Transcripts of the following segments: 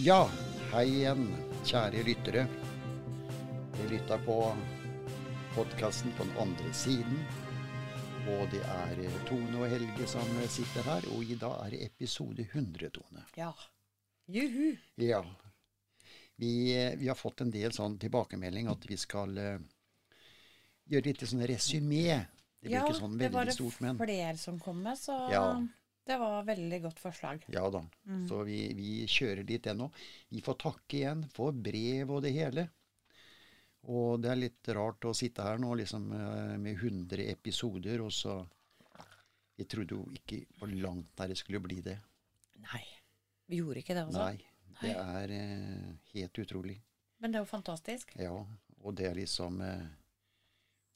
Ja, hei igjen, kjære lyttere. Du lytter på podkasten på den andre siden. Og det er Tone og Helge som sitter her, og i dag er det episode 100, Tone. Ja. Juhu. Ja. Vi, vi har fått en del sånn tilbakemelding at vi skal uh, gjøre litt sånn resymé. Det blir ja, ikke sånn det men Ja, det var det flere som kom med, så Ja. Det var veldig godt forslag. Ja da. Mm. Så vi, vi kjører dit ennå. Vi får takke igjen for brev og det hele. Og det er litt rart å sitte her nå liksom eh, med 100 episoder, og så Jeg trodde jo ikke på langt der det skulle bli det. Nei. Vi gjorde ikke det, altså. Nei. Det er eh, helt utrolig. Men det er jo fantastisk. Ja. Og det er liksom eh,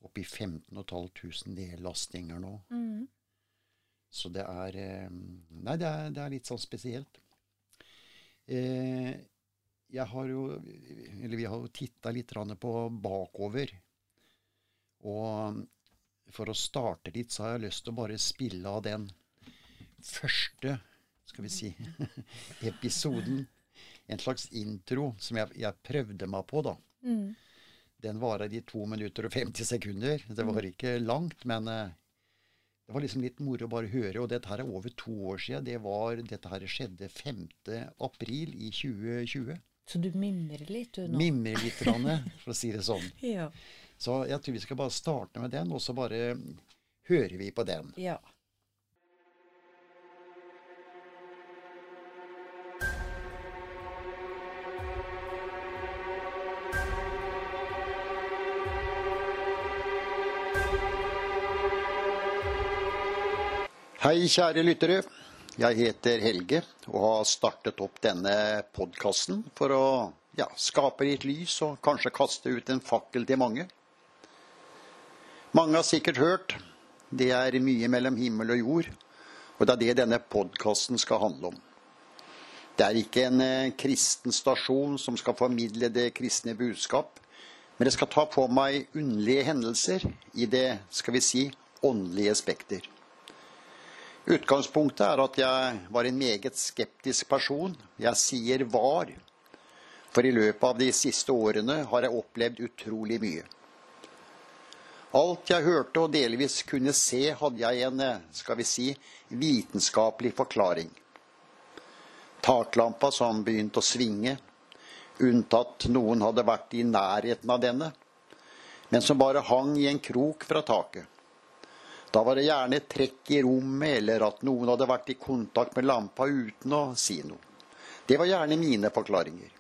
oppi 15 500 nedlastinger nå. Mm. Så det er eh, Nei, det er, det er litt sånn spesielt. Eh, jeg har jo Eller vi har jo titta litt på bakover. Og for å starte litt, så har jeg lyst til å bare spille av den første, skal vi si, episoden. En slags intro som jeg, jeg prøvde meg på, da. Mm. Den varer i 2 minutter og 50 sekunder. Det var ikke langt, men eh, det var liksom litt moro å bare høre. Og dette her er over to år siden. Det var, dette her skjedde 5. april i 2020. Så du mimrer litt, du nå? Mimrer litt, grann, for å si det sånn. Ja. Så jeg tror vi skal bare starte med den, og så bare hører vi på den. ja. Hei, kjære lyttere. Jeg heter Helge og har startet opp denne podkasten for å ja, skape litt lys og kanskje kaste ut en fakkel til mange. Mange har sikkert hørt det er mye mellom himmel og jord, og det er det denne podkasten skal handle om. Det er ikke en eh, kristen stasjon som skal formidle det kristne budskap, men det skal ta på meg underlige hendelser i det, skal vi si, åndelige spekter. Utgangspunktet er at jeg var en meget skeptisk person. Jeg sier var. For i løpet av de siste årene har jeg opplevd utrolig mye. Alt jeg hørte og delvis kunne se, hadde jeg en, skal vi si, vitenskapelig forklaring. Taklampa som begynte å svinge, unntatt noen hadde vært i nærheten av denne, men som bare hang i en krok fra taket. Da var det gjerne trekk i rommet, eller at noen hadde vært i kontakt med lampa uten å si noe. Det var gjerne mine forklaringer.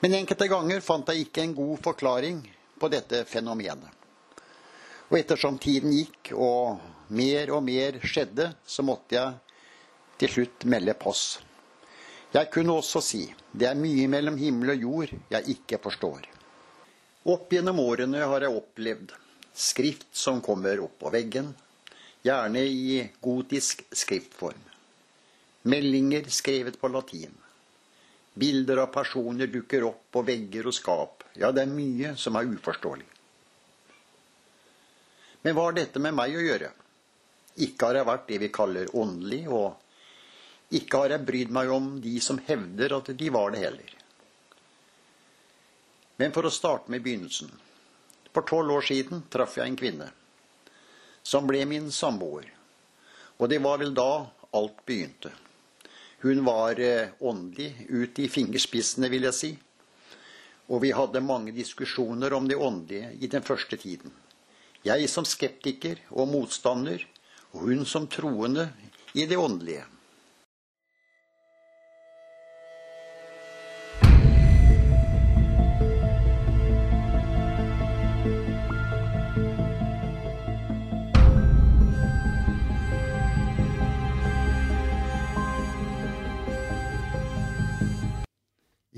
Men enkelte ganger fant jeg ikke en god forklaring på dette fenomenet. Og ettersom tiden gikk og mer og mer skjedde, så måtte jeg til slutt melde pass. Jeg kunne også si det er mye mellom himmel og jord jeg ikke forstår. Opp gjennom årene har jeg opplevd skrift som kommer opp på veggen, gjerne i gotisk skriftform. Meldinger skrevet på latin. Bilder av personer dukker opp på vegger og skap. Ja, det er mye som er uforståelig. Men hva har dette med meg å gjøre? Ikke har jeg vært det vi kaller åndelig, og ikke har jeg brydd meg om de som hevder at de var det heller. Men for å starte med begynnelsen. For tolv år siden traff jeg en kvinne som ble min samboer. Og det var vel da alt begynte. Hun var eh, åndelig ut i fingerspissene, vil jeg si. Og vi hadde mange diskusjoner om det åndelige i den første tiden. Jeg som skeptiker og motstander, og hun som troende i det åndelige.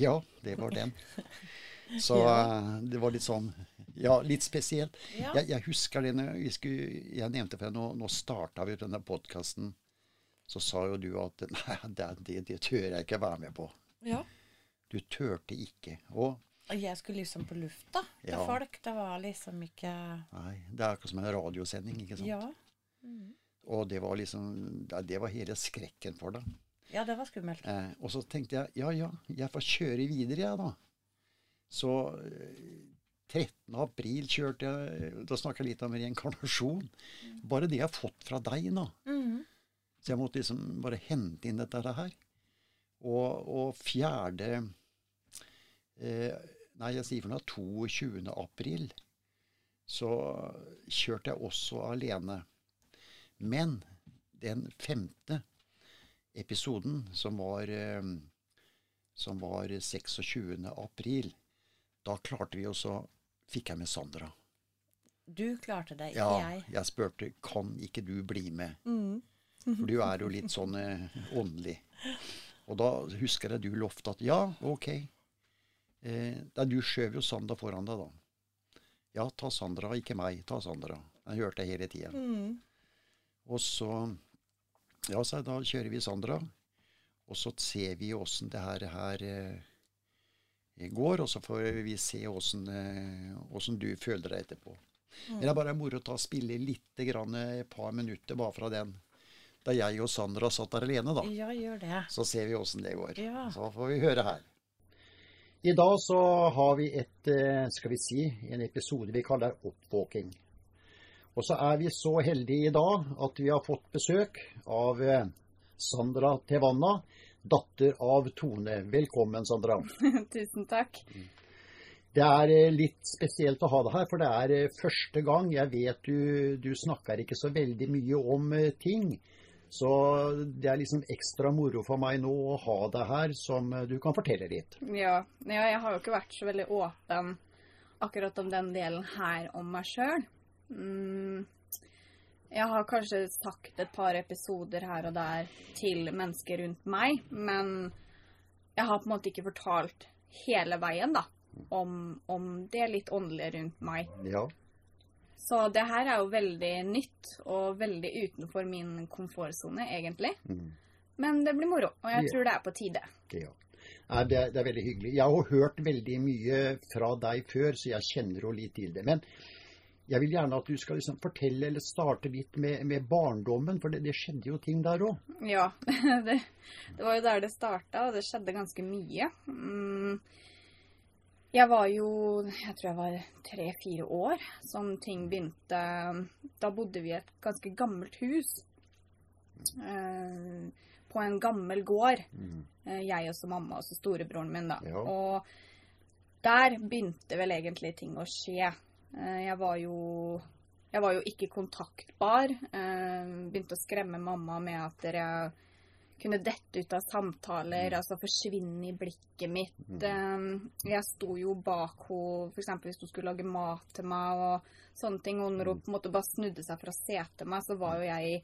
Ja, det var den. Så Ja. eh, det var litt sånn Ja, litt spesielt. Ja. Jeg, jeg husker det når vi skulle, jeg nevnte for deg, nå, nå starta vi denne podkasten. Så sa jo du at nei, det, det, det tør jeg ikke være med på. ja. Du turte ikke. Og jeg skulle liksom på lufta til Ja. folk. Det var liksom ikke nei, det er akkurat som en radiosending, ikke sant. Ja. Mm. Og det var liksom det det var hele skrekken for deg. Ja, det var skummelt. Eh, og så tenkte jeg ja, ja, jeg får kjøre videre, jeg, da. Så eh, 13. april kjørte jeg Da snakker jeg litt om reinkarnasjon. Bare det jeg har fått fra deg nå. Mhm. Så jeg måtte liksom bare hente inn dette her. Og, og fjerde eh, Nei, jeg sier for noe 22. april så kjørte jeg også alene. Men den femte episoden, som var, eh, som var 26. april, da klarte vi også Fikk jeg med Sandra. Du klarte det, ikke Ja, jeg. jeg spurte kan ikke du bli med. For du er jo litt sånn eh, åndelig. Og da husker jeg du lovte at ja, ok. Eh, du skjøv jo Sandra foran deg, da. Ja, ta Sandra, ikke meg. Ta Sandra. Jeg hørte jeg hele tida. Og så Ja, jeg, da kjører vi Sandra. Og så ser vi åssen det her, her eh, går, og så får vi se åssen eh, du føler deg etterpå. Men det er bare moro å ta spille litt grann, et par minutter bare fra den. Da jeg og Sandra satt der alene, da. Ja, gjør det. Så ser vi åssen det går. Ja. Så får vi høre her. I dag så har vi et, eh, skal vi si, en episode vi kaller Oppvåking. Og så er vi så heldige i dag at vi har fått besøk av eh, Sandra Tevanna, datter av Tone. Velkommen, Sandra. Tusen takk. Det er eh, litt spesielt å ha deg her, for det er eh, første gang. Jeg vet du, du snakker ikke så veldig mye om ting. Så det er liksom ekstra moro for meg nå å ha deg her, som du kan fortelle litt. Ja, ja, jeg har jo ikke vært så veldig åpen akkurat om den delen her om meg sjøl. Mm, jeg har kanskje sagt et par episoder her og der til mennesker rundt meg, men jeg har på en måte ikke fortalt hele veien, da. Om, om det litt åndelige rundt meg. Ja. Så det her er jo veldig nytt og veldig utenfor min komfortsone, egentlig. Mm. Men det blir moro, og jeg Ja. tror det er på tide. ja. Nei, det, er- det er veldig hyggelig. Jeg har hørt veldig mye fra deg før, så jeg kjenner jo litt til det. Men jeg vil gjerne at du skal liksom fortelle eller starte litt med, med barndommen, for det, det skjedde jo ting der òg. Ja, det, det var jo der det starta, og det skjedde ganske mye. Mm, Jeg var jo Jeg tror jeg var tre-fire år som ting begynte Da bodde vi i et ganske gammelt hus. eh, På en gammel gård. Eh, Jeg og så mamma og så storebroren min, da. Ja. Og der begynte vel egentlig ting å skje. Eh, Jeg var jo jeg var jo ikke kontaktbar. Eh, begynte å skremme mamma med at dere kunne dette ut av samtaler, altså forsvinne i blikket mitt. Eh, jeg sto jo bak henne, f.eks. hvis hun skulle lage mat til meg og sånne ting. Og når hun på en måte bare snudde seg for å se til meg, så var jo jeg i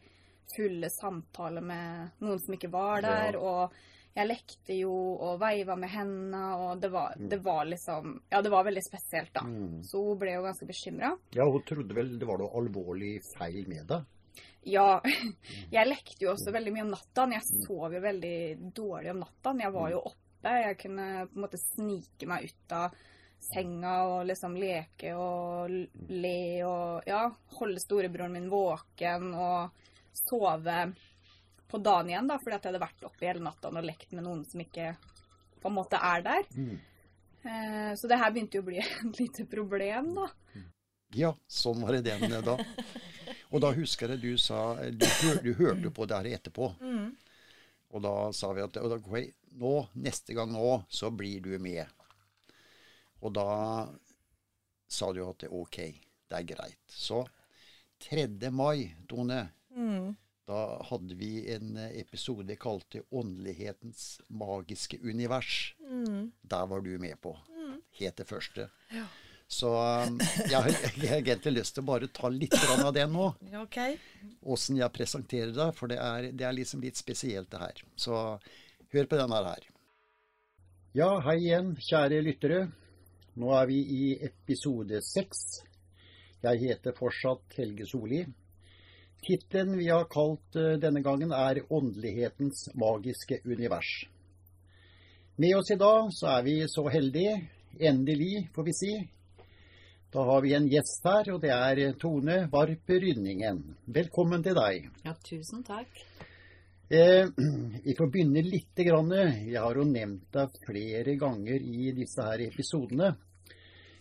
fulle samtaler med noen som ikke var der. Og jeg lekte jo og veiva med hendene, og det var, det var liksom Ja, det var veldig spesielt, da. Mm. Så hun ble jo ganske bekymra. Ja, hun trodde vel det var noe alvorlig feil med det? Ja, jeg lekte jo også veldig mye om natta. Jeg sov jo veldig dårlig om natta. Jeg var jo oppe. Jeg kunne på en måte snike meg ut av senga og liksom leke og le og ja, holde storebroren min våken og sove på dagen igjen, da, fordi at jeg hadde vært oppe hele natta og lekt med noen som ikke på en måte er der. Mm. Eh, så det her begynte jo å bli et lite problem, da. Ja, sånn var det den da. Og da husker jeg du sa Du, du hørte på det her etterpå. Og da sa vi at og da, nå, neste gang nå, så blir du med. Og da sa du at det ok, det er greit. Så 3. mai, Tone, da hadde vi en episode kalt 'Åndelighetens magiske univers'. Der var du med på. Het det første. Så um, jeg har jeg har egentlig lyst til å bare ta litt av det nå. Ja, OK. Åssen jeg presenterer det, for det er, det er liksom litt spesielt det her. Så hør på denne her. Ja, hei igjen, kjære lyttere. Nå er vi i episode seks. Jeg heter fortsatt Helge Solli. Tittelen vi har kalt eh, denne gangen er 'Åndelighetens magiske univers'. Med oss i dag så er vi så heldige, endelig får vi si. Da har vi en gjest her, og det er Tone Varp Rynningen. Velkommen til deg. Ja, tusen takk. Eh, vi får begynne lite grann. Jeg har jo nevnt deg flere ganger i disse her episodene.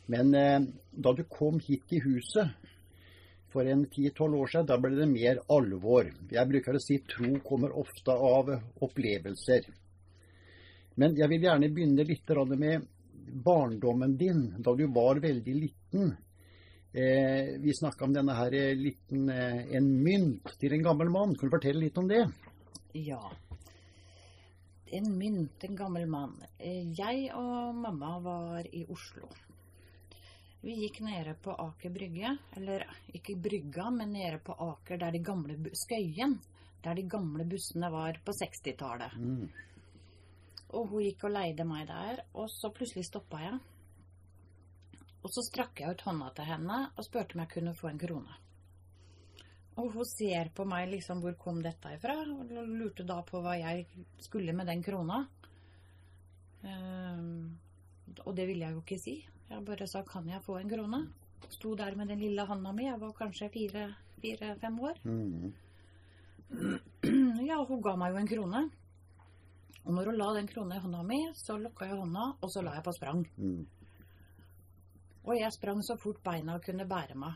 Men eh, da du kom hit i huset for en 10-12 år siden, da ble det mer alvor. Jeg bruker å si tro kommer ofte av opplevelser. Men jeg vil gjerne begynne litt med barndommen din, da du var veldig liten. Eh, vi snakka om denne her liten, eh, en mynt til en gammel mann. Kan du fortelle litt om det? Ja. En mynt, en gammel mann. Eh, Jeg og mamma var i Oslo. Vi gikk nede på Aker Brygge, eller ikke Brygga, men nede på Aker, der de gamle Skøyen, der de gamle bussene var på 60-tallet. Mm. Og hun gikk og leide meg der, og så plutselig stoppa jeg. Og så strakk jeg ut hånda til henne og spurte om jeg kunne få en krone. Og hun ser på meg liksom hvor kom dette ifra, og lurte da på hva jeg skulle med den krona. Um, og det ville jeg jo ikke si. Jeg bare sa 'kan jeg få en krone'? Sto der med den lille handa mi, jeg var kanskje fire-fem år. Mm. Ja, hun ga meg jo en krone. Og når hun la den krona i hånda mi, så lukka jeg hånda, og så la jeg på sprang. Mm. Og jeg sprang så fort beina kunne bære meg.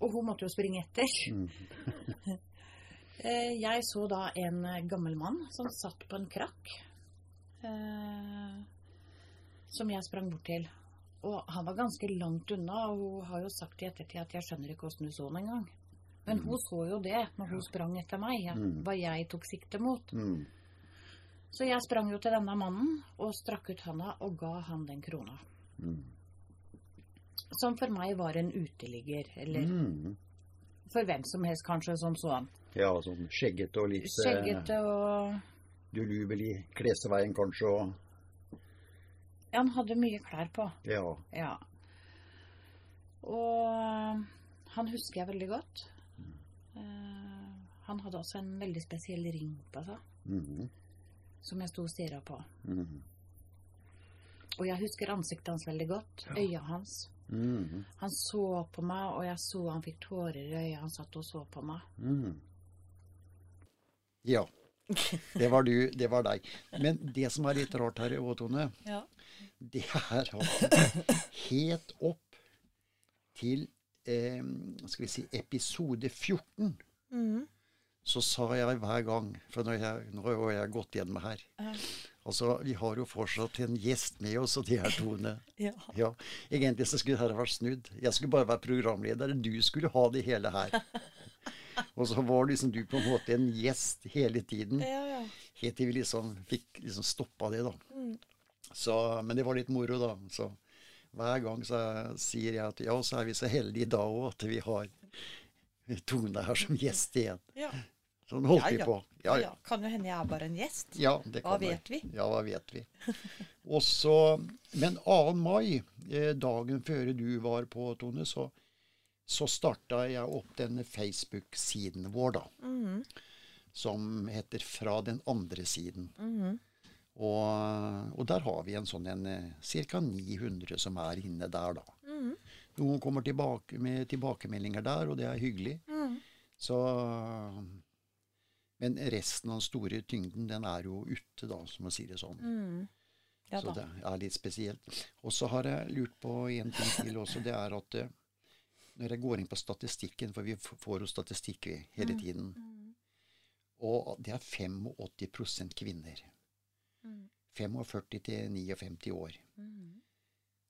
Og hun måtte jo springe etter. Mm. Eh, Jeg så da en gammel mann som satt på en krakk. eh, Som jeg sprang bort til. Og han var ganske langt unna, og hun har jo sagt i ettertid at jeg skjønner ikke åssen hun så den engang. Men hun så jo det når hun sprang etter meg, ja, Mm. hva jeg tok sikte mot. Mm. Så jeg sprang jo til denne mannen og strakk ut handa og ga han den krona. Mm. Som for meg var en uteligger, eller Mm. for hvem som helst kanskje som sånn. Ja, sånn skjeggete og litt Skjeggete og Dulubelig klesveien kanskje, og Ja, han hadde mye klær på. ja. Ja. Og han husker jeg veldig godt. Eh, han hadde også en veldig spesiell ring på seg, Mm. som jeg sto og stirra på. Mm. Og jeg husker ansiktet hans veldig godt. Øya hans. Mm. Han så på meg, og jeg så han fikk tårer i øya. Han satt og så på meg. Mm. Ja. Det var du, det var deg. Men det som er litt rart her, Å, Tone, Ja. det er at helt opp til eh, skal vi si episode 14 Mm. så sa jeg hver gang For nå har jeg, nå har jeg gått gjennom her. Altså, Vi har jo fortsatt en gjest med oss, og det er Tone. Ja. Ja, Egentlig så skulle dette vært snudd. Jeg skulle bare være programleder. Du skulle ha det hele her. Og så var liksom du på en måte en gjest hele tiden. Ja, ja. Helt til vi liksom fikk liksom stoppa det, da. Så, men det var litt moro, da. Så hver gang så sier jeg at ja, så er vi så heldige i dag òg at vi har Tone her som gjest igjen. ja. Sånn holdt vi på. Ja, ja. Kan jo hende jeg er bare en gjest. Ja, det kan hva vet vi? Ja, hva vet vi. Og så, men 2. mai, eh, dagen før du var på, Tone, så, så starta jeg opp denne Facebook-siden vår, da. Mhm. Som heter Fra den andre siden. Mhm. Og, og der har vi en sånn en ca. 900 som er inne der, da. Mhm. Noen kommer tilbake med tilbakemeldinger der, og det er hyggelig. Så Men resten av den store tyngden, den er jo ute, da, som å si det sånn. Ja Så det er litt spesielt. Og så har jeg lurt på en ting til også. Det er at eh, når jeg går inn på statistikken, for vi får jo statistikk hele tiden, og det er 85% kvinner. 45 til 59 år.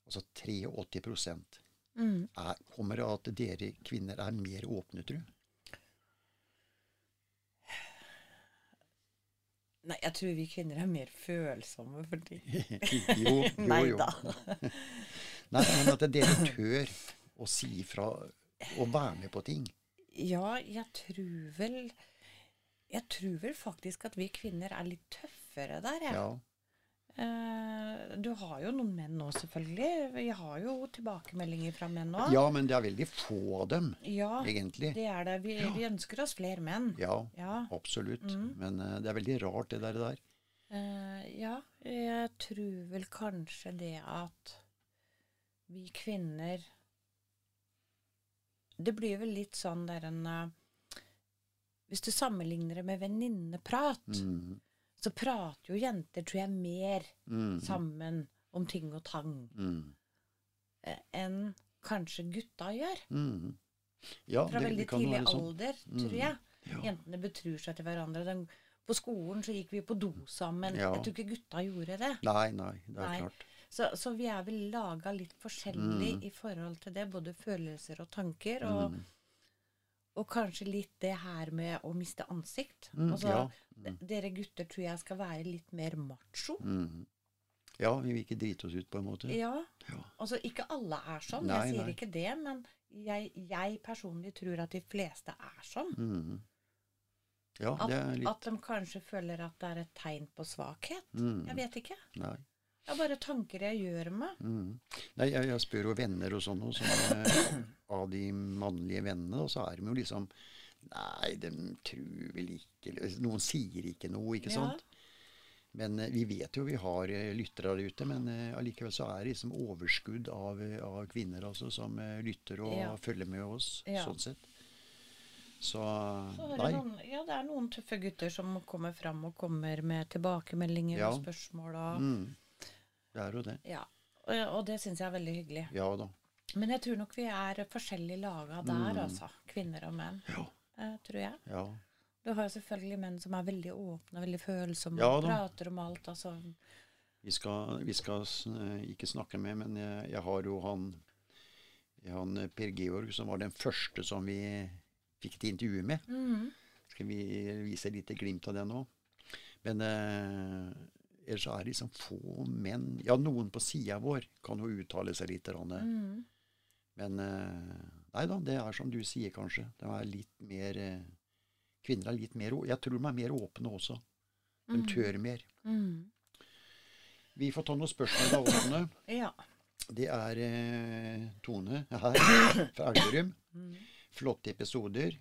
Altså 83 Mhm. er, kommer det av at dere kvinner er mer åpne, tru? Nei, jeg tror vi kvinner er mer følsomme for ting. jo, jo, jo. Nei da. Nei, men at dere tør å si ifra og være med på ting. Ja, jeg tror vel Jeg tror vel faktisk at vi kvinner er litt tøffere der, jeg. Ja. Eh, du har jo noen menn nå, selvfølgelig. Vi har jo tilbakemeldinger fra menn nå. ja, men det er veldig få av dem, Ja, egentlig. det er det. Vi, vi ønsker oss flere menn. Ja, Ja. absolutt. Mm. Men uh, det er veldig rart, det der. der. Uh, ja, jeg tror vel kanskje det at vi kvinner Det blir vel litt sånn der en eh, Hvis du sammenligner det med venninneprat, Mm. så prater jo jenter, tror jeg, mer Mm. sammen om ting og tang Mm. eh, enn kanskje gutta gjør. Mm. Ja, Fra det- det veldig kan tidlig sånn. alder, tror jeg. Ja. Jentene betrur seg til hverandre. Den, på skolen så gikk vi på do sammen. Ja. Jeg tror ikke gutta gjorde det. Nei, nei, det er Nei. klart. Så, så vi er vel laga litt forskjellig Mm. i forhold til det. Både følelser og tanker. Og, Mm. og kanskje litt det her med å miste ansikt. Mm, altså, ja. Dere gutter tror jeg skal være litt mer macho. Mm. Ja, vi vil ikke drite oss ut, på en måte. Ja. Ja. Altså, ikke alle er sånn. Nei, jeg sier nei. ikke det. Men jeg, jeg personlig tror at de fleste er sånn. Mm. Ja, At, det litt at de kanskje føler at det er et tegn på svakhet. mm. Jeg vet ikke. Nei. Er bare tanker jeg gjør meg. Mm. Nei, jeg, jeg spør jo venner og sånn, sånn av de mannlige vennene, og så er de jo liksom Nei, de tror vel ikke Noen sier ikke noe, ikke Ja. sant? Men eh, vi vet jo vi har eh, lyttere der ute, men eh, allikevel så er det liksom overskudd av, av kvinner altså, som lytter og Ja. følger med oss, Ja. sånn sett. Så Så det noen, ja, det er noen tøffe gutter som kommer fram og kommer med tilbakemeldinger Ja. og spørsmål. Og, Mm. Det er jo det. ja. og, og det syns jeg er veldig hyggelig. Ja da. Men jeg tror nok vi er forskjellig laga der, Mm. altså. Kvinner og menn. Ja. eh, tror jeg. Ja. Du har jo selvfølgelig menn som er veldig åpne, veldig følsomme Ja og da. prater om alt. Altså. Vi skal, vi skal eh, ikke snakke med, men jeg, jeg har jo han, han eh, Per Georg, som var den første som vi fikk et intervju med. Mhm. Skal vi vise litt glimt av det nå? Men eh, ellers er det liksom få menn Ja, noen på sida vår kan jo uttale seg litt. Mhm. Men eh, nei da, det er som du sier, kanskje. De er litt mer eh, Kvinner er litt mer Jeg tror de er mer åpne også. De mm. tør mer. Mm. Vi får ta noen spørsmål da, Åsne. Ja. Det er eh, Tone her fra Elverum. Mhm. Flotte episoder.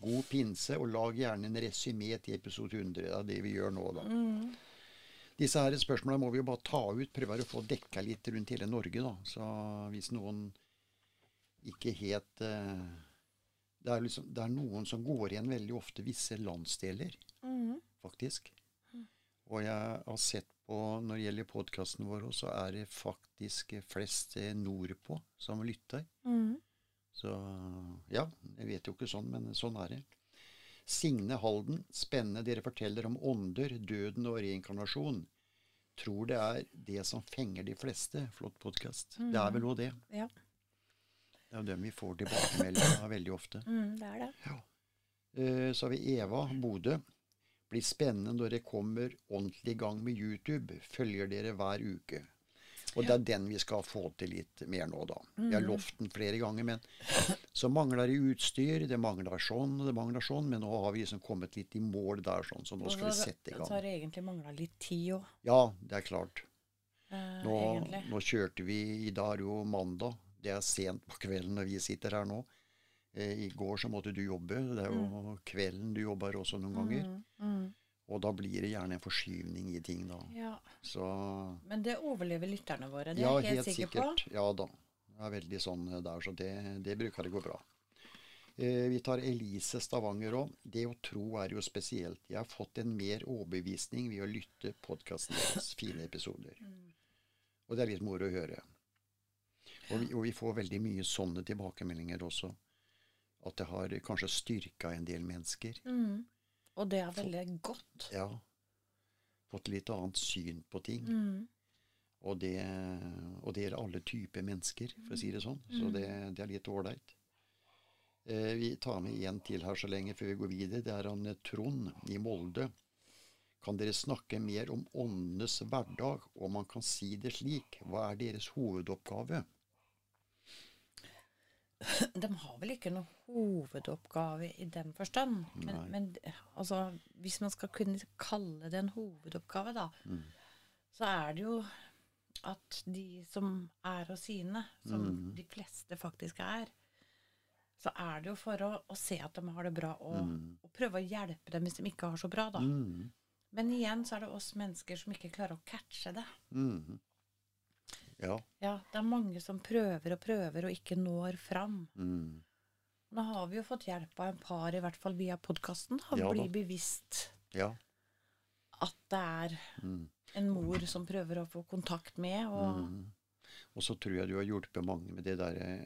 God pinse, og lag gjerne en resymé til episode 100 Det er det vi gjør nå, da. Mhm. Disse her spørsmålene må vi jo bare ta ut. Prøve å få dekka litt rundt hele Norge, da. Så hvis noen ikke helt eh, det, er liksom, det er noen som går igjen veldig ofte visse landsdeler, Mhm. faktisk. Og jeg har sett på, når det gjelder podkasten vår, så er det faktisk flest eh, nordpå som lytter. Mhm. Så ja, jeg vet jo ikke sånn, men sånn er det. Signe Halden, spennende dere forteller om ånder, døden og reinkarnasjon. Tror det er det som fenger de fleste. Flott podkast. Det er vel òg det. Ja. Det er jo dem vi får tilbakemeldinger av veldig ofte. Mm, det er det. Ja. Så har vi Eva Bodø. Blir spennende når dere kommer ordentlig i gang med YouTube. Følger dere hver uke. Og det er den vi skal få til litt mer nå, da. Vi har lovt den flere ganger, men så mangler det utstyr. Det mangler sånn og det mangler sånn, men nå har vi liksom kommet litt i mål der, sånn, så nå skal vi sette i gang. Så har det egentlig mangla litt tid òg, Ja, det er klart. eh, Nå, nå kjørte vi I dag er jo mandag. Det er sent på kvelden når vi sitter her nå. Eh, I går så måtte du jobbe. Det er jo kvelden du jobber også noen ganger. Mm. mhm. Og da blir det gjerne en forskyvning i ting, da. Ja. Så Men det overlever lytterne våre, det er ja, jeg helt, sikker på. Ja da. Det er veldig sånn der, så det, det bruker det gå bra. Eh, vi tar Elise Stavanger òg. Det å tro er jo spesielt. Jeg har fått en mer overbevisning ved å lytte podkasten deres. Fine episoder. Mm. Og det er litt moro å høre. Og vi, og vi får veldig mye sånne tilbakemeldinger også. At det har kanskje styrka en del mennesker. Mhm. Og det er veldig godt. Ja. Fått litt annet syn på ting. Mm. Og det, og det gjelder alle typer mennesker, for å si det sånn. Så det, det er litt ålreit. Eh, vi tar med en til her så lenge før vi går videre. Det er han eh, Trond i Molde. Kan dere snakke mer om åndenes hverdag, om man kan si det slik? Hva er deres hovedoppgave? De har vel ikke noen hovedoppgave i den forstand. Men, men altså, hvis man skal kunne kalle det en hovedoppgave, da, Mm. så er det jo at de som er hos sine, som Mm. de fleste faktisk er, så er det jo for å, å se at de har det bra, og, og prøve å hjelpe dem hvis de ikke har så bra, da. Mm. Men igjen så er det oss mennesker som ikke klarer å catche det. Mm. Ja. Ja, det er mange som prøver og prøver og ikke når fram. Mm. Nå har vi jo fått hjelp av en par, i hvert fall via podkasten, å Ja bli bevisst Ja. at det er Mm. en mor som prøver å få kontakt med. Og Mm. Og så tror jeg du har hjulpet mange med det der eh,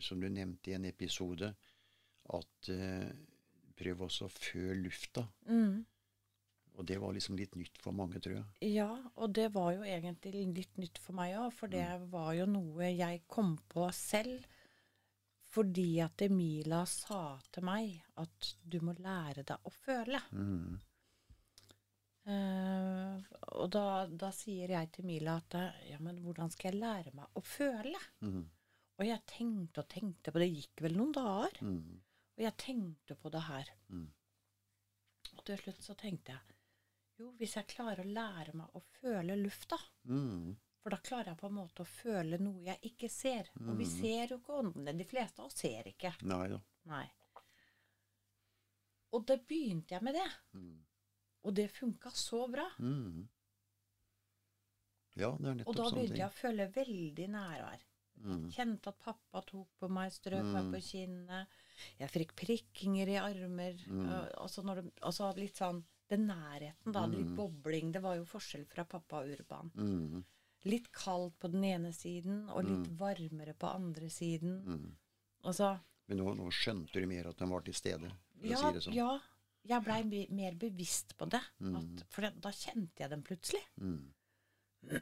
som du nevnte i en episode, at eh, prøv også føle lufta. mm, Og det var liksom litt nytt for mange, tror jeg. Ja, og det var jo egentlig litt nytt for meg òg, for det Mm. var jo noe jeg kom på selv. Fordi at Emila sa til meg at du må lære deg å føle. Mm. Uh, og da, da sier jeg til Mila at ja, men hvordan skal jeg lære meg å føle? Mm. Og jeg tenkte og tenkte på det. gikk vel noen dager. Mm. Og jeg tenkte på det her. Mm. Og til slutt så tenkte jeg jo, hvis jeg klarer å lære meg å føle lufta, Mm. for da klarer jeg på en måte å føle noe jeg ikke ser. Og vi Mm. ser jo ikke åndene. De fleste av oss ser ikke. Nei da. Nei. Og da begynte jeg med det. Mm. Og det funka så bra. Mm. Ja, det er nettopp sånn. Og da begynte jeg å føle veldig nærvær. Mm. Kjente at pappa tok på meg, strøk meg Mm. på kinnet. Jeg fikk prikkinger i armer. Mm. Altså, det, altså litt sånn Den nærheten, da. Litt Mm. bobling. Det var jo forskjell fra pappa og Urban. Mm. Litt kaldt på den ene siden, og litt Mm. varmere på andre siden. Mm. så... Men nå, nå skjønte du mer at den var til stede, Ja, si sånn. ja. Jeg blei be- mer bevisst på det. Mm. At, for det, da kjente jeg den plutselig. Mm.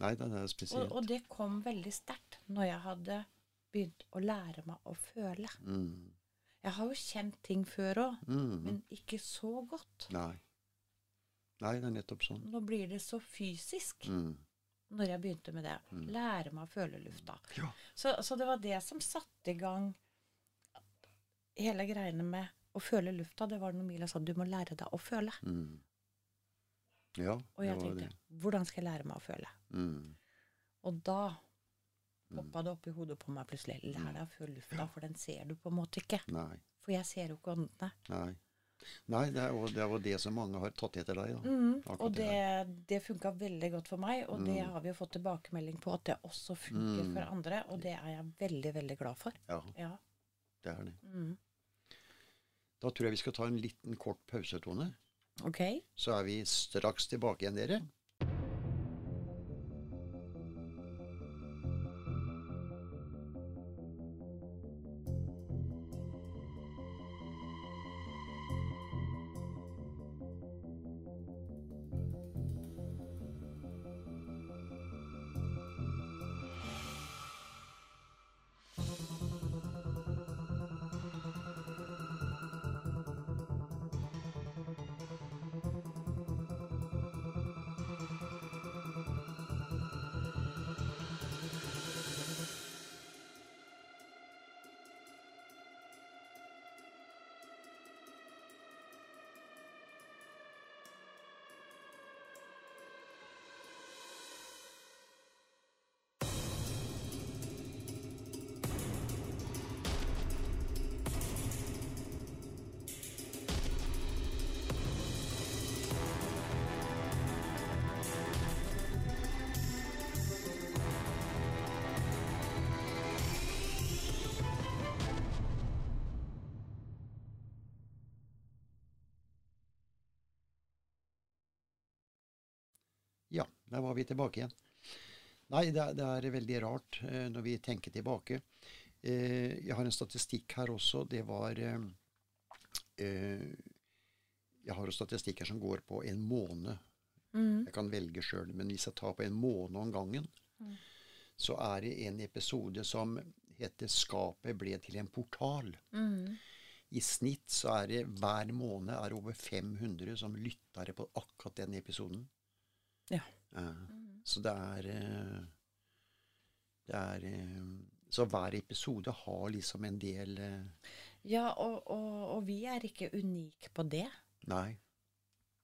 Nei, det er Og, spesielt. og det kom veldig sterkt når jeg hadde begynt å lære meg å føle. Mm. Jeg har jo kjent ting før òg, Mm. men ikke så godt. Nei. Nei, det er nettopp sånn. Nå blir det så fysisk Mm. når jeg begynte med det. Mm. Lære meg å føle lufta. Ja. Så, så det var det som satte i gang hele greiene med å føle lufta. Det var når Mila sa du må lære deg å føle. Mm. Ja, Og jeg tenkte det. hvordan skal jeg lære meg å føle? Mm. Og da. Poppa det opp i hodet på meg plutselig. Lær deg å føle lufta, for den ser du på en måte ikke. Nei. For jeg ser jo ikke åndene. Nei. Nei, det er jo det, er jo det som mange har tatt etter deg, da. Mm, og det det, det funka veldig godt for meg, og det Mm. har vi jo fått tilbakemelding på at det også funker Mm. for andre, og det er jeg veldig, veldig glad for. Ja, Ja. det er det. Mm. Da tror jeg vi skal ta en liten kort pause, Tone. OK? Så er vi straks tilbake igjen, dere. Der var vi tilbake igjen. Nei, det, er- det er veldig rart eh, når vi tenker tilbake. Eh, jeg har en statistikk her også. Det var eh, eh, Jeg har en statistikk her som går på en måned. Mm. Jeg kan velge sjøl, men hvis jeg tar på en måned om gangen, Mm. så er det en episode som heter 'Skapet ble til en portal'. Mm. I snitt så er det hver måned er over 500 som lytter på akkurat den episoden. Ja. Eh, Så det er eh, Det er eh, Så hver episode har liksom en del Ja, og, og, og vi er ikke unike på det. Nei.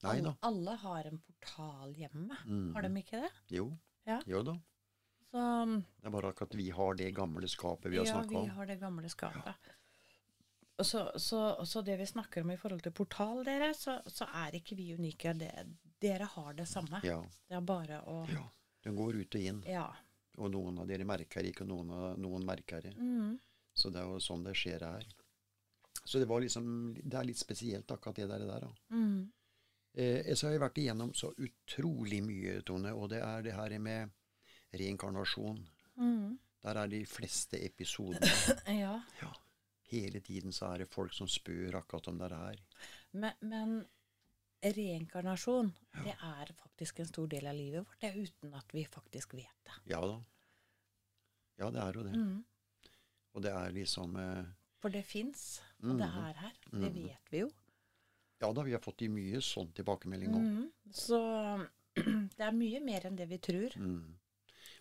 Nei da. Alle, har en portal hjemme. Mm. Har de ikke det? Jo. Ja. Jo da. Så Det er bare akkurat vi har det gamle skapet vi har ja, snakka vi har det gamle skapet. Ja. Så, så, så det vi snakker om i forhold til portal, dere, så, så er ikke vi unike. Det, dere har det samme. Ja. Det er bare å ja. Den går ut og inn. Ja. Og noen av dere merker ikke, og noen, av, noen merker det. Mm. Så det er jo sånn det skjer her. Så det var liksom Det er litt spesielt, akkurat det der. der. Mm. Eh, så har jeg vært igjennom så utrolig mye, Tone, og det er det her med reinkarnasjon. Mm. Der er de fleste episodene. Ja. Ja. Hele tiden så er det folk som spør akkurat om det her. Men, men reinkarnasjon, det er faktisk en stor del av livet vårt, det er uten at vi faktisk vet det. Ja da. Ja, det er jo det. Mm. Og det er liksom eh, For det fins, og det er her. Det vet vi jo. Ja da, vi har fått i mye sånn tilbakemelding òg. Mm. Så det er mye mer enn det vi tror. Mm.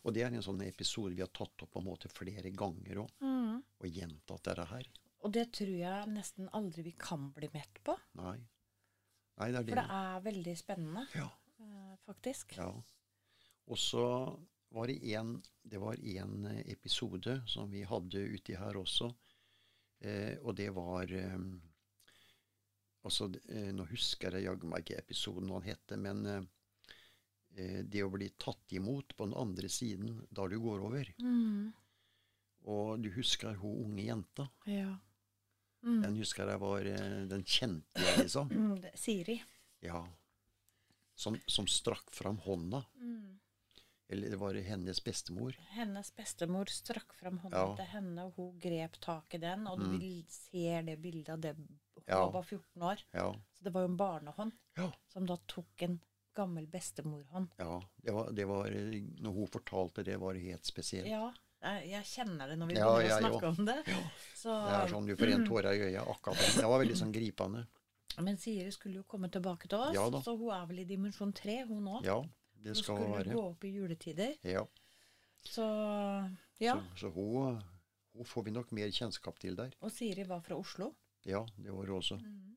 Og det er en sånn episode vi har tatt opp på en måte flere ganger òg. Mm. Og gjentatt dette her. Og det tror jeg nesten aldri vi kan bli mett på. Nei. Nei, det er det. For det er veldig spennende, Ja. eh, faktisk. ja. Og så var det en Det var en eh, episode som vi hadde uti her også. Eh, og det var eh, Altså, eh, nå husker jeg jaggu meg ikke episoden hva den het, men eh, det å bli tatt imot på den andre siden da du går over. Mm. Og du husker hun unge jenta. Ja. Mm. Den husker jeg var eh, Den kjente jeg, liksom. Mm, Siri. Ja. Som, som strakk fram hånda. Mm. Eller det var hennes bestemor. Hennes bestemor strakk fram hånda Ja. til henne, og hun grep tak i den. Og du Mm. ser det bildet av det hun Ja. var 14 år. Ja. Så det var jo en barnehånd som da tok en gammel bestemorhånd. ja det, var, det var Når hun fortalte det, var det helt spesielt. Ja, jeg, jeg kjenner det når vi Ja, begynner å snakke om det. Så, Det er sånn du får en tåre i øya akkurat. Det var veldig sånn gripende. Men Siri skulle jo komme tilbake til oss, Ja så hun er vel i dimensjon tre, hun òg. Ja, det Hun skulle være. gå opp i juletider. Ja. Så ja. Så, så hun, hun får vi nok mer kjennskap til der. Og Siri var fra Oslo. Ja, det var hun også. Mm.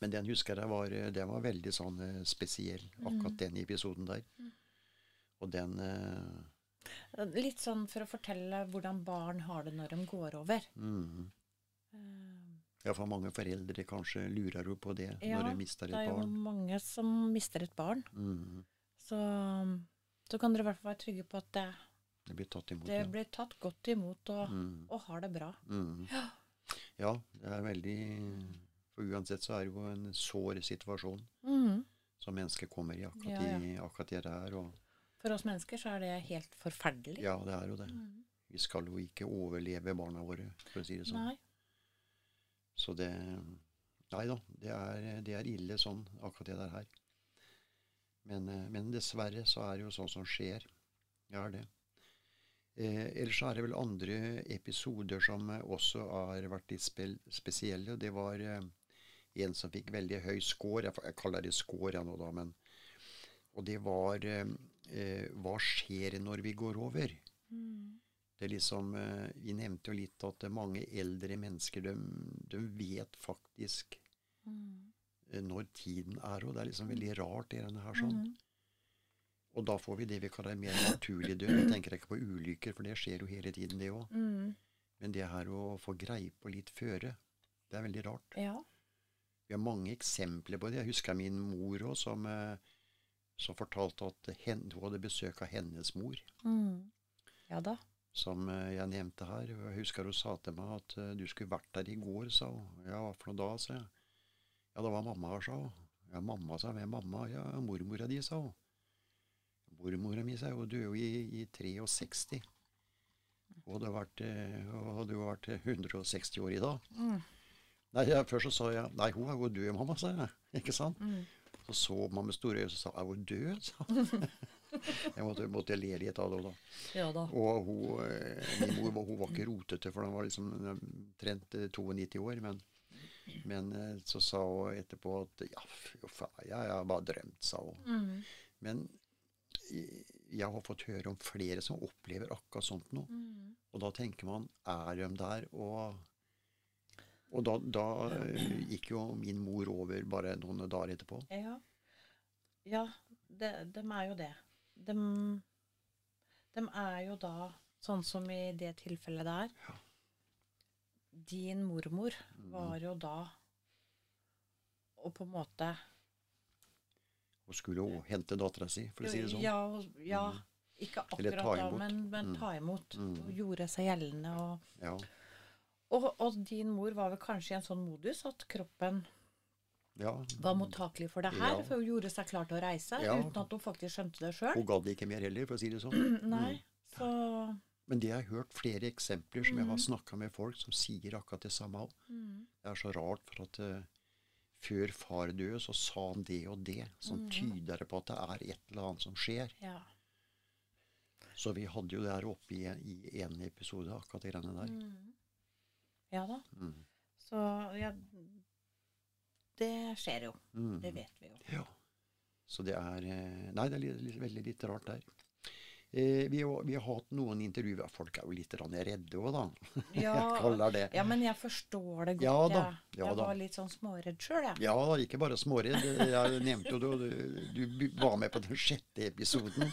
Men den husker jeg var, den var veldig sånn eh, spesiell, akkurat Mm. den episoden der. Og den eh, Litt sånn for å fortelle hvordan barn har det når de går over. mm, Eh, Ja, for mange foreldre kanskje lurer jo på det Ja, når de mister et barn. Ja, Det er jo mange som mister et barn. Mm, Så, så kan dere i hvert fall være trygge på at det, det blir tatt imot. det ja. blir tatt godt imot og, Mm, og har det bra. mm. ja, det er veldig For uansett så er det jo en sår situasjon Mhm. som mennesket kommer i akkurat, Ja, i akkurat det der. Og, For oss mennesker så er det helt forferdelig. ja, det er jo det. Mm. Vi skal jo ikke overleve barna våre, for å si det sånn. Nei. Så det Nei da, det er, det er ille sånn, akkurat det der her. Men, eh, men dessverre så er det jo sånn som skjer. Det er det. Eh, ellers så er det vel andre episoder som også har vært litt spe spesielle. Det var eh, en som fikk veldig høy score. Jeg, jeg kaller det score jeg nå, da. Men, og det var eh, eh, Hva skjer når vi går over? Mm. Det er liksom, eh, Vi nevnte jo litt at mange eldre mennesker de, de vet faktisk mm. eh, når tiden er. Og det er liksom veldig rart, det her sånn. Mm. Og da får vi det vi kaller mer naturlig død. Jeg tenker ikke på ulykker, for det skjer jo hele tiden, det òg. Mhm. Men det her å få greie på litt føre, det er veldig rart. Ja. Vi har mange eksempler på det. Jeg husker min mor òg, som, eh, som fortalte at hun hadde besøk av hennes mor. Mm. Ja da. som eh, jeg nevnte her. Jeg husker hun sa til meg at eh, du skulle vært der i går, sa hun. Ja, hva for noe da, sa jeg. Ja, det var mamma her, sa hun. Ja, mamma, sa hun. Hvem mamma? Ja, mormora di, sa hun. Mormora mi, sa hun. Du er jo i, i 63. Og du vært, eh, hadde jo vært 160 år i dag. Mm. Nei, Først så sa jeg nei, hun er jo død, mamma, sa jeg. Ikke sant? Mm. Så så man med store øyne og sa er hun død? sa hun. jeg måtte, måtte le litt av det da. Ja da. Og hun, eh, min mor hun var ikke rotete, for hun var liksom omtrent eh, 92 år. Men, men eh, så sa hun etterpå at ja, fy faen, jeg har bare drømt, sa hun. Mm. Men eh, jeg har fått høre om flere som opplever akkurat sånt noe. Mm. Og da tenker man er de der? Og, og da, da eh, gikk jo min mor over bare noen dager etterpå. Ja. Ja, de, dem er jo det. De, dem er jo da, sånn som i det tilfellet der Din mormor var jo da Og på en måte Hun skulle jo hente dattera si, for å si det sånn. Ja, ja ikke akkurat da, men, men Mm. ta imot. Mm. Og gjorde seg gjeldende og Ja. Og, og din mor var vel kanskje i en sånn modus at kroppen Ja, var mottakelig for det her, Ja. for hun gjorde seg klar til å reise Ja. uten at hun faktisk skjønte det sjøl. Hun gadd ikke mer heller, for å si det sånn. Nei, så Men det har jeg hørt flere eksempler som jeg har snakka med folk som sier akkurat det samme òg. Det er så rart, for at eh, før far døde, så sa han det og det, som tyder på at det er et eller annet som skjer. ja. Så vi hadde jo det her oppe i, i en episode, akkurat de greiene der. Ja da. Mm. Så ja Det skjer jo. Mm. Det vet vi jo. Ja. Så det er eh, Nei, det er litt, litt, veldig litt rart der. Eh, vi, har, vi har hatt noen intervjuer. Folk er jo litt redde òg, da. det. Ja, men jeg forstår det godt. Ja da, ja jeg da. var litt sånn småredd sjøl, jeg. Ja, ikke bare småredd. Jeg nevnte jo du, du, du var med på den sjette episoden.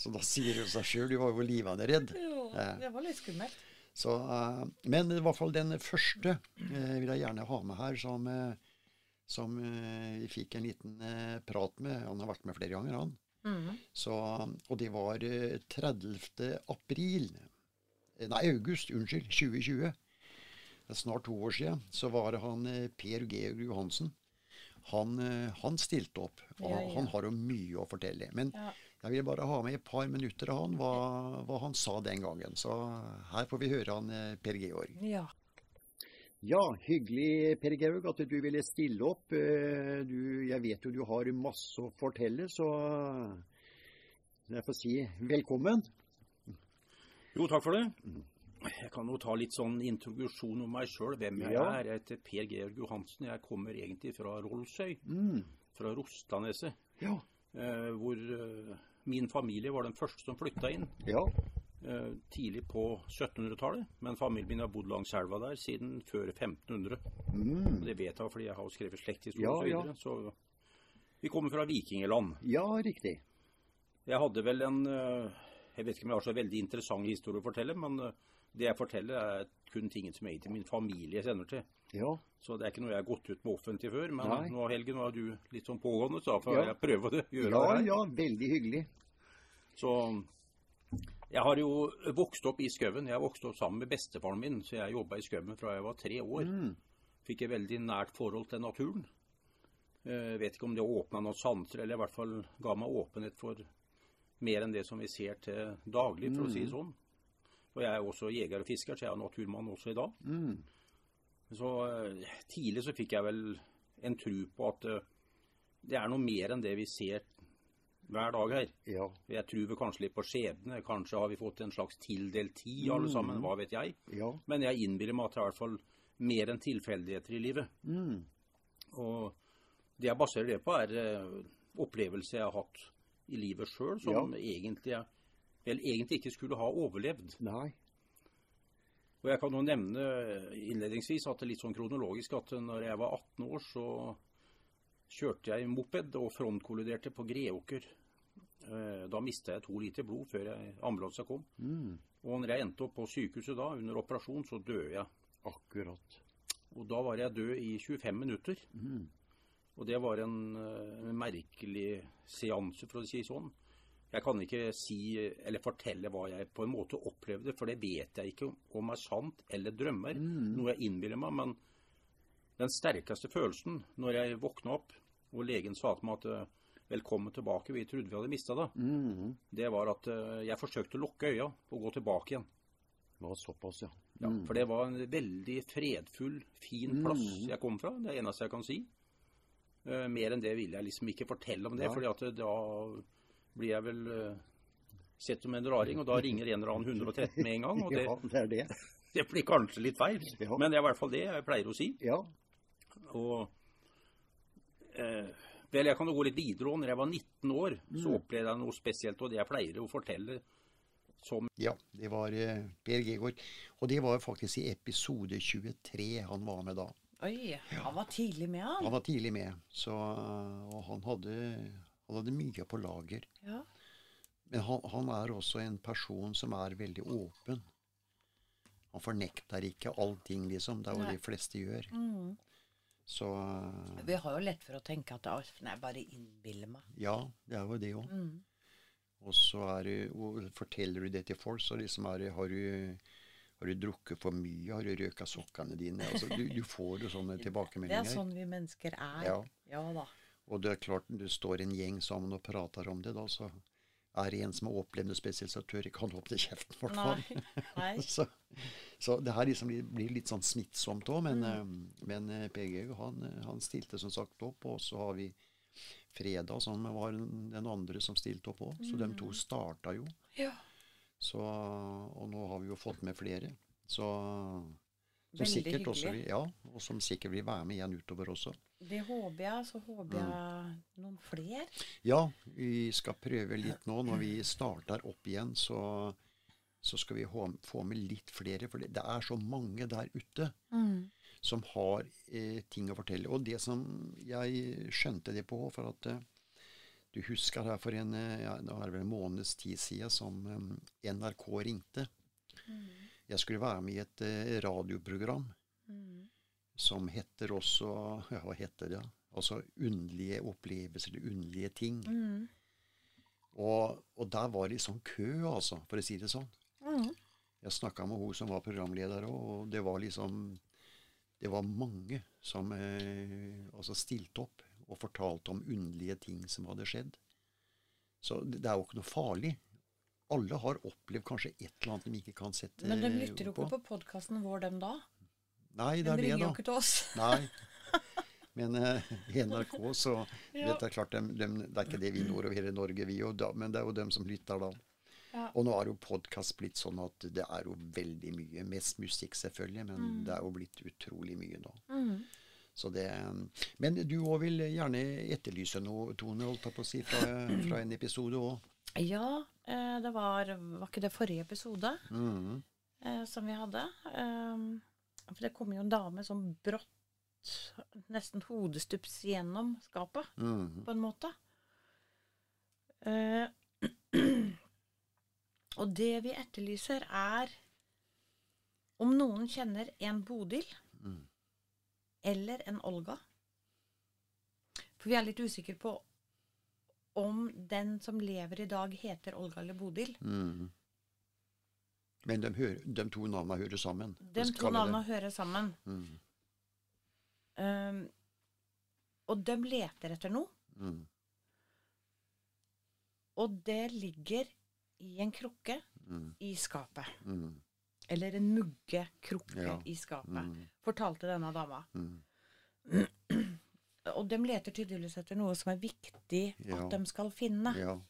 Så da sier det seg sjøl. Du var jo livende redd. Jo, det var litt skummelt. Så, uh, men i hvert fall den første uh, vil jeg gjerne ha med her, som, uh, som vi fikk en liten prat med. Han har vært med flere ganger, han. Mm. Så, og det var eh, 30. april Nei, august, unnskyld. 2020. Det er snart to år siden. Så var det han Per Georg Johansen. Han, han stilte opp. Og Ja, ja. han har jo mye å fortelle. Men Ja. Jeg vil bare ha med et par minutter av han, hva, hva han sa den gangen. Så her får vi høre han eh, Per Georg. ja. Ja, hyggelig Per Georg at du ville stille opp. Eh, Du, jeg vet jo du har masse å fortelle, så jeg får si velkommen. Jo, takk for det. Jeg kan jo ta litt sånn introduksjon om meg sjøl, hvem jeg Ja. er. Jeg heter Per Georg Johansen. Jeg kommer egentlig fra Rollsøy, Mm. fra Rostaneset. Ja. Eh, hvor eh, min familie var den første som flytta inn Ja. eh, tidlig på 1700-tallet. Men familien min har bodd langs elva der siden før 1500. Mm. Det vet jeg fordi jeg har skrevet slektshistorie Ja, og så videre. Så vi kommer fra vikingeland. ja, riktig. Jeg hadde vel en eh, Jeg vet ikke om jeg har så veldig interessant historie å fortelle, men eh, det jeg forteller, er kun ting som egentlig min familie kjenner til. Ja. Så det er ikke noe jeg har gått ut med offentlig før. Men Nei. nå, Helge, nå er du litt sånn pågående, så da får Ja. jeg prøve å gjøre Ja, det her. ja, veldig hyggelig. Så jeg har jo vokst opp i skauen. Jeg vokste opp sammen med bestefaren min, så jeg jobba i skauen fra jeg var tre år. Mm. Fikk et veldig nært forhold til naturen. Eh, vet ikke om det åpna noen sanser, eller i hvert fall ga meg åpenhet for mer enn det som vi ser til daglig, for å si det sånn. Og jeg er også jeger og fisker, så jeg er naturmann også i dag. Mm. Så eh, tidlig så fikk jeg vel en tro på at eh, det er noe mer enn det vi ser hver dag her. Ja. Jeg tror vi kanskje litt på skjebne. Kanskje har vi fått en slags tildelt tid, alle sammen. Hva vet jeg. Ja. Men jeg innbiller meg at det er i hvert fall mer enn tilfeldigheter i livet. Mm. Og det jeg baserer det på, er eh, opplevelser jeg har hatt i livet sjøl, som egentlig jeg vel egentlig ikke skulle ha overlevd. Nei. Og jeg kan jo nevne innledningsvis at det er litt sånn kronologisk at når jeg var 18 år, så kjørte jeg moped og frontkolliderte på Greåker. Eh, Da mista jeg to liter blod før ambulansen kom. Mm. Og når jeg endte opp på sykehuset da, under operasjon, så døde jeg. Akkurat. Og da var jeg død i 25 minutter. Mm. Og det var en, eh, en merkelig seanse, for å si sånn. Jeg kan ikke si eller fortelle hva jeg på en måte opplevde, for det vet jeg ikke om er sant eller drømmer. Noe jeg innbiller meg. Men den sterkeste følelsen når jeg våkna opp og legen sa til meg at eh, velkommen tilbake, vi trodde vi hadde mista deg, Mm. det var at eh, jeg forsøkte å lukke øya og gå tilbake igjen. Det var såpass, ja. Ja, For det var en veldig fredfull, fin plass jeg kom fra. Det er det eneste jeg kan si. Uh, mer enn det vil jeg liksom ikke fortelle om det, ja. fordi at da blir jeg vel eh, sett som en raring, og da ringer en eller annen 113 med en gang. Og det, Ja, det er det. det blir kanskje litt feil, Ja. men det er i hvert fall det jeg pleier å si. Ja. Og eh, Vel, jeg kan jo gå litt videre. Når jeg var 19 år, så Mm. opplevde jeg noe spesielt, og det jeg pleier å fortelle som Ja, det var eh, Per Georg. Og det var faktisk i episode 23 han var med da. Oi, han var tidlig med, han. Han var tidlig med, så, og han hadde, han hadde mye på lager. Ja. Men han, han er også en person som er veldig åpen. Han fornekter ikke allting, liksom. Det er jo Nei. det de fleste gjør. Mm. Så Vi har jo lett for å tenke at «Å, nei, bare innbiller meg. ja, det er jo det òg. Mm. Og så er det, og forteller du det til folk, så liksom er det, har du Har du drukket for mye? Har du røka sokkene dine? Altså, du, du får jo sånne tilbakemeldinger. Det er sånn vi mennesker er. Ja. ja da. Og det er klart, når du står en gjeng sammen og prater om det, da, så er det en som har opplevd noe spesielt, så tør ikke han åpne kjeften, i hvert fall. Så, så det her liksom blir, blir litt sånn smittsomt òg. Men, Mm. eh, men eh, PG han, eh, han stilte som sagt opp. Og så har vi Fredag, som var den andre som stilte opp òg. Så de Mm. to starta jo. Ja. Så, og nå har vi jo fått med flere. Så, som Veldig sikkert også hyggelig. vil, ja, og som sikkert vil være med igjen utover også. Det håper jeg. Så håper Mm. jeg noen flere. Ja, vi skal prøve litt nå. Når vi starter opp igjen, så, så skal vi få med litt flere. For det, er så mange der ute som har eh, ting å fortelle. Og det som jeg skjønte det på, for at eh, du husker her for en, eh, ja, en måneds tid siden som um, NRK ringte. Jeg skulle være med i et eh, radioprogram som heter også Ja, hva heter det? Altså underlige opplevelser eller underlige ting. Mm. Og, og der var det sånn kø, altså, for å si det sånn. Mm. Jeg snakka med hun som var programleder òg, og det var liksom Det var mange som eh, altså stilte opp og fortalte om underlige ting som hadde skjedd. Så det, det er jo ikke noe farlig. Alle har opplevd kanskje et eller annet de ikke kan sette på. Men de lytter jo ikke på, på podkasten vår, dem da. Nei, det er det, ringer jo ikke til oss. Nei. Men eh, i NRK så Ja. vet jeg klart dem, dem, Det er ikke det vi når over hele Norge, vi, og da, men det er jo dem som lytter da. Ja. Og nå er jo podkast blitt sånn at det er jo veldig mye. Mest musikk, selvfølgelig, men Mm. det er jo blitt utrolig mye nå. Så det, men du òg vil gjerne etterlyse noe, Tone, holdt jeg på å si, fra, fra en episode òg. Ja, eh, det var Var ikke det forrige episode Mm. eh, som vi hadde? Um, for det kom jo en dame som brått, nesten hodestups gjennom skapet, Mm. på en måte. Eh, og det vi etterlyser, er om noen kjenner en Bodil Mm. eller en Olga. For vi er litt usikre på om den som lever i dag, heter Olga eller Bodil. Mm. Men de, hører, de to navnene hører sammen. De to navnene hører sammen. Mm. Um, og de leter etter noe. Mm. Og det ligger i en krukke Mm. i skapet. Mm. Eller en muggekrukke Ja. i skapet, Mm. fortalte denne dama. Mm. Og de leter tydeligvis etter noe som er viktig Ja. at de skal finne. Ja.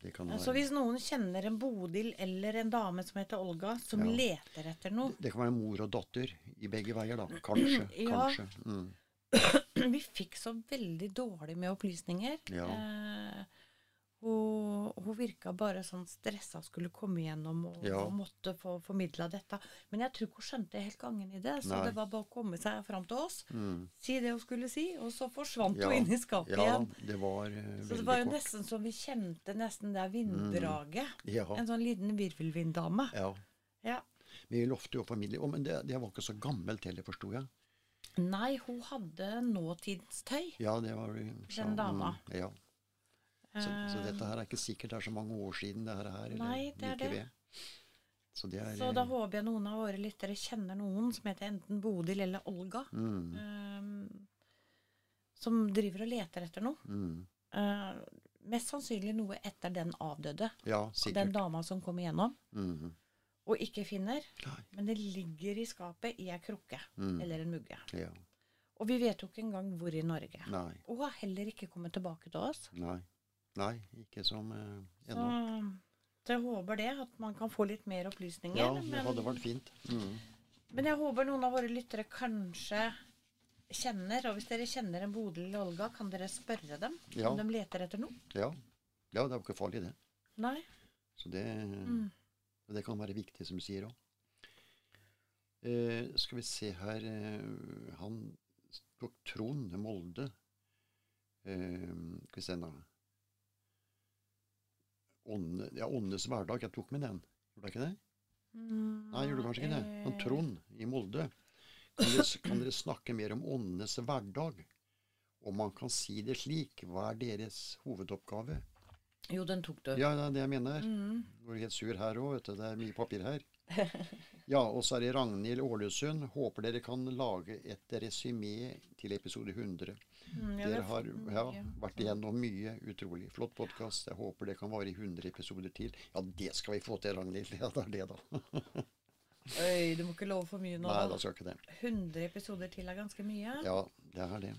Det Så hvis noen kjenner en Bodil eller en dame som heter Olga, som Ja. leter etter noe Det kan være mor og datter i begge veier, da. Kanskje. Ja. Kanskje. Mm. Vi fikk så veldig dårlig med opplysninger. Ja. Eh, hun, hun virka bare sånn stressa skulle komme igjennom og, Ja. og måtte få formidla dette. Men jeg tror ikke hun skjønte helt gangen i det, så Nei. det var bare å komme seg fram til oss, Mm. si det hun skulle si, og så forsvant Ja. hun inn i skapet Ja, igjen. det var uh, Så det var jo kort. nesten som vi kjente nesten det vinddraget. Ja. En sånn liten virvelvinddame. ja. Ja. Vi lovte jo familie oh, men det, det var ikke så gammelt heller, forsto jeg. Nei, hun hadde nåtidstøy. Ja, det var Den dama. Mm, ja. Så, så Eh, dette her er ikke sikkert det er så mange år siden det her er. eller Nei, det er det. Så det er Så da håper jeg noen av våre lyttere kjenner noen som heter enten Bodil eller Olga. mm, um, som driver og leter etter noe. mm. Uh, mest sannsynlig noe etter den avdøde. Ja, sikkert. Den dama som kom igjennom Mm, og ikke finner. Nei. Men det ligger i skapet i ei krukke Mm. eller en mugge. ja. Og vi vet jo ikke engang hvor i Norge. Nei. Og har heller ikke kommet tilbake til oss. Nei. Nei, ikke som eh, Så jeg håper det, at man kan få litt mer opplysninger. Ja, det hadde vært fint. Mm. Men jeg håper noen av våre lyttere kanskje kjenner, og hvis dere kjenner en Bodil eller Olga, kan dere spørre dem Ja. om de leter etter noe? Ja. ja, det er jo ikke farlig, det. Nei? Så det, Mm. det kan være viktig, som du sier òg. Eh, skal vi se her eh, Han tok Trond Molde. Eh, skal vi se nå Ånde, ja, Åndenes hverdag. Jeg tok med den. Gjorde jeg ikke det? Mm, Nei, gjorde du kanskje ikke det? Han eh, Trond i Molde. Kan dere, kan dere snakke mer om åndenes hverdag? Om man kan si det slik, hva er deres hovedoppgave? Jo, den tok du. Ja, det er det jeg mener. Mm. Går helt sur her òg, vet du. Det er mye papir her. Ja, og så er det Ragnhild Ålesund. Håper dere kan lage et resymé til episode 100. Mm, ja, Dere har ja, vært igjennom mye utrolig. Flott podkast. Jeg håper det kan vare i 100 episoder til. Ja, det skal vi få til, Ragnhild. Ja, det er det, da. Øy, du må ikke love for mye nå. Nei, da skal ikke det. 100 episoder til er ganske mye. Ja, det er det.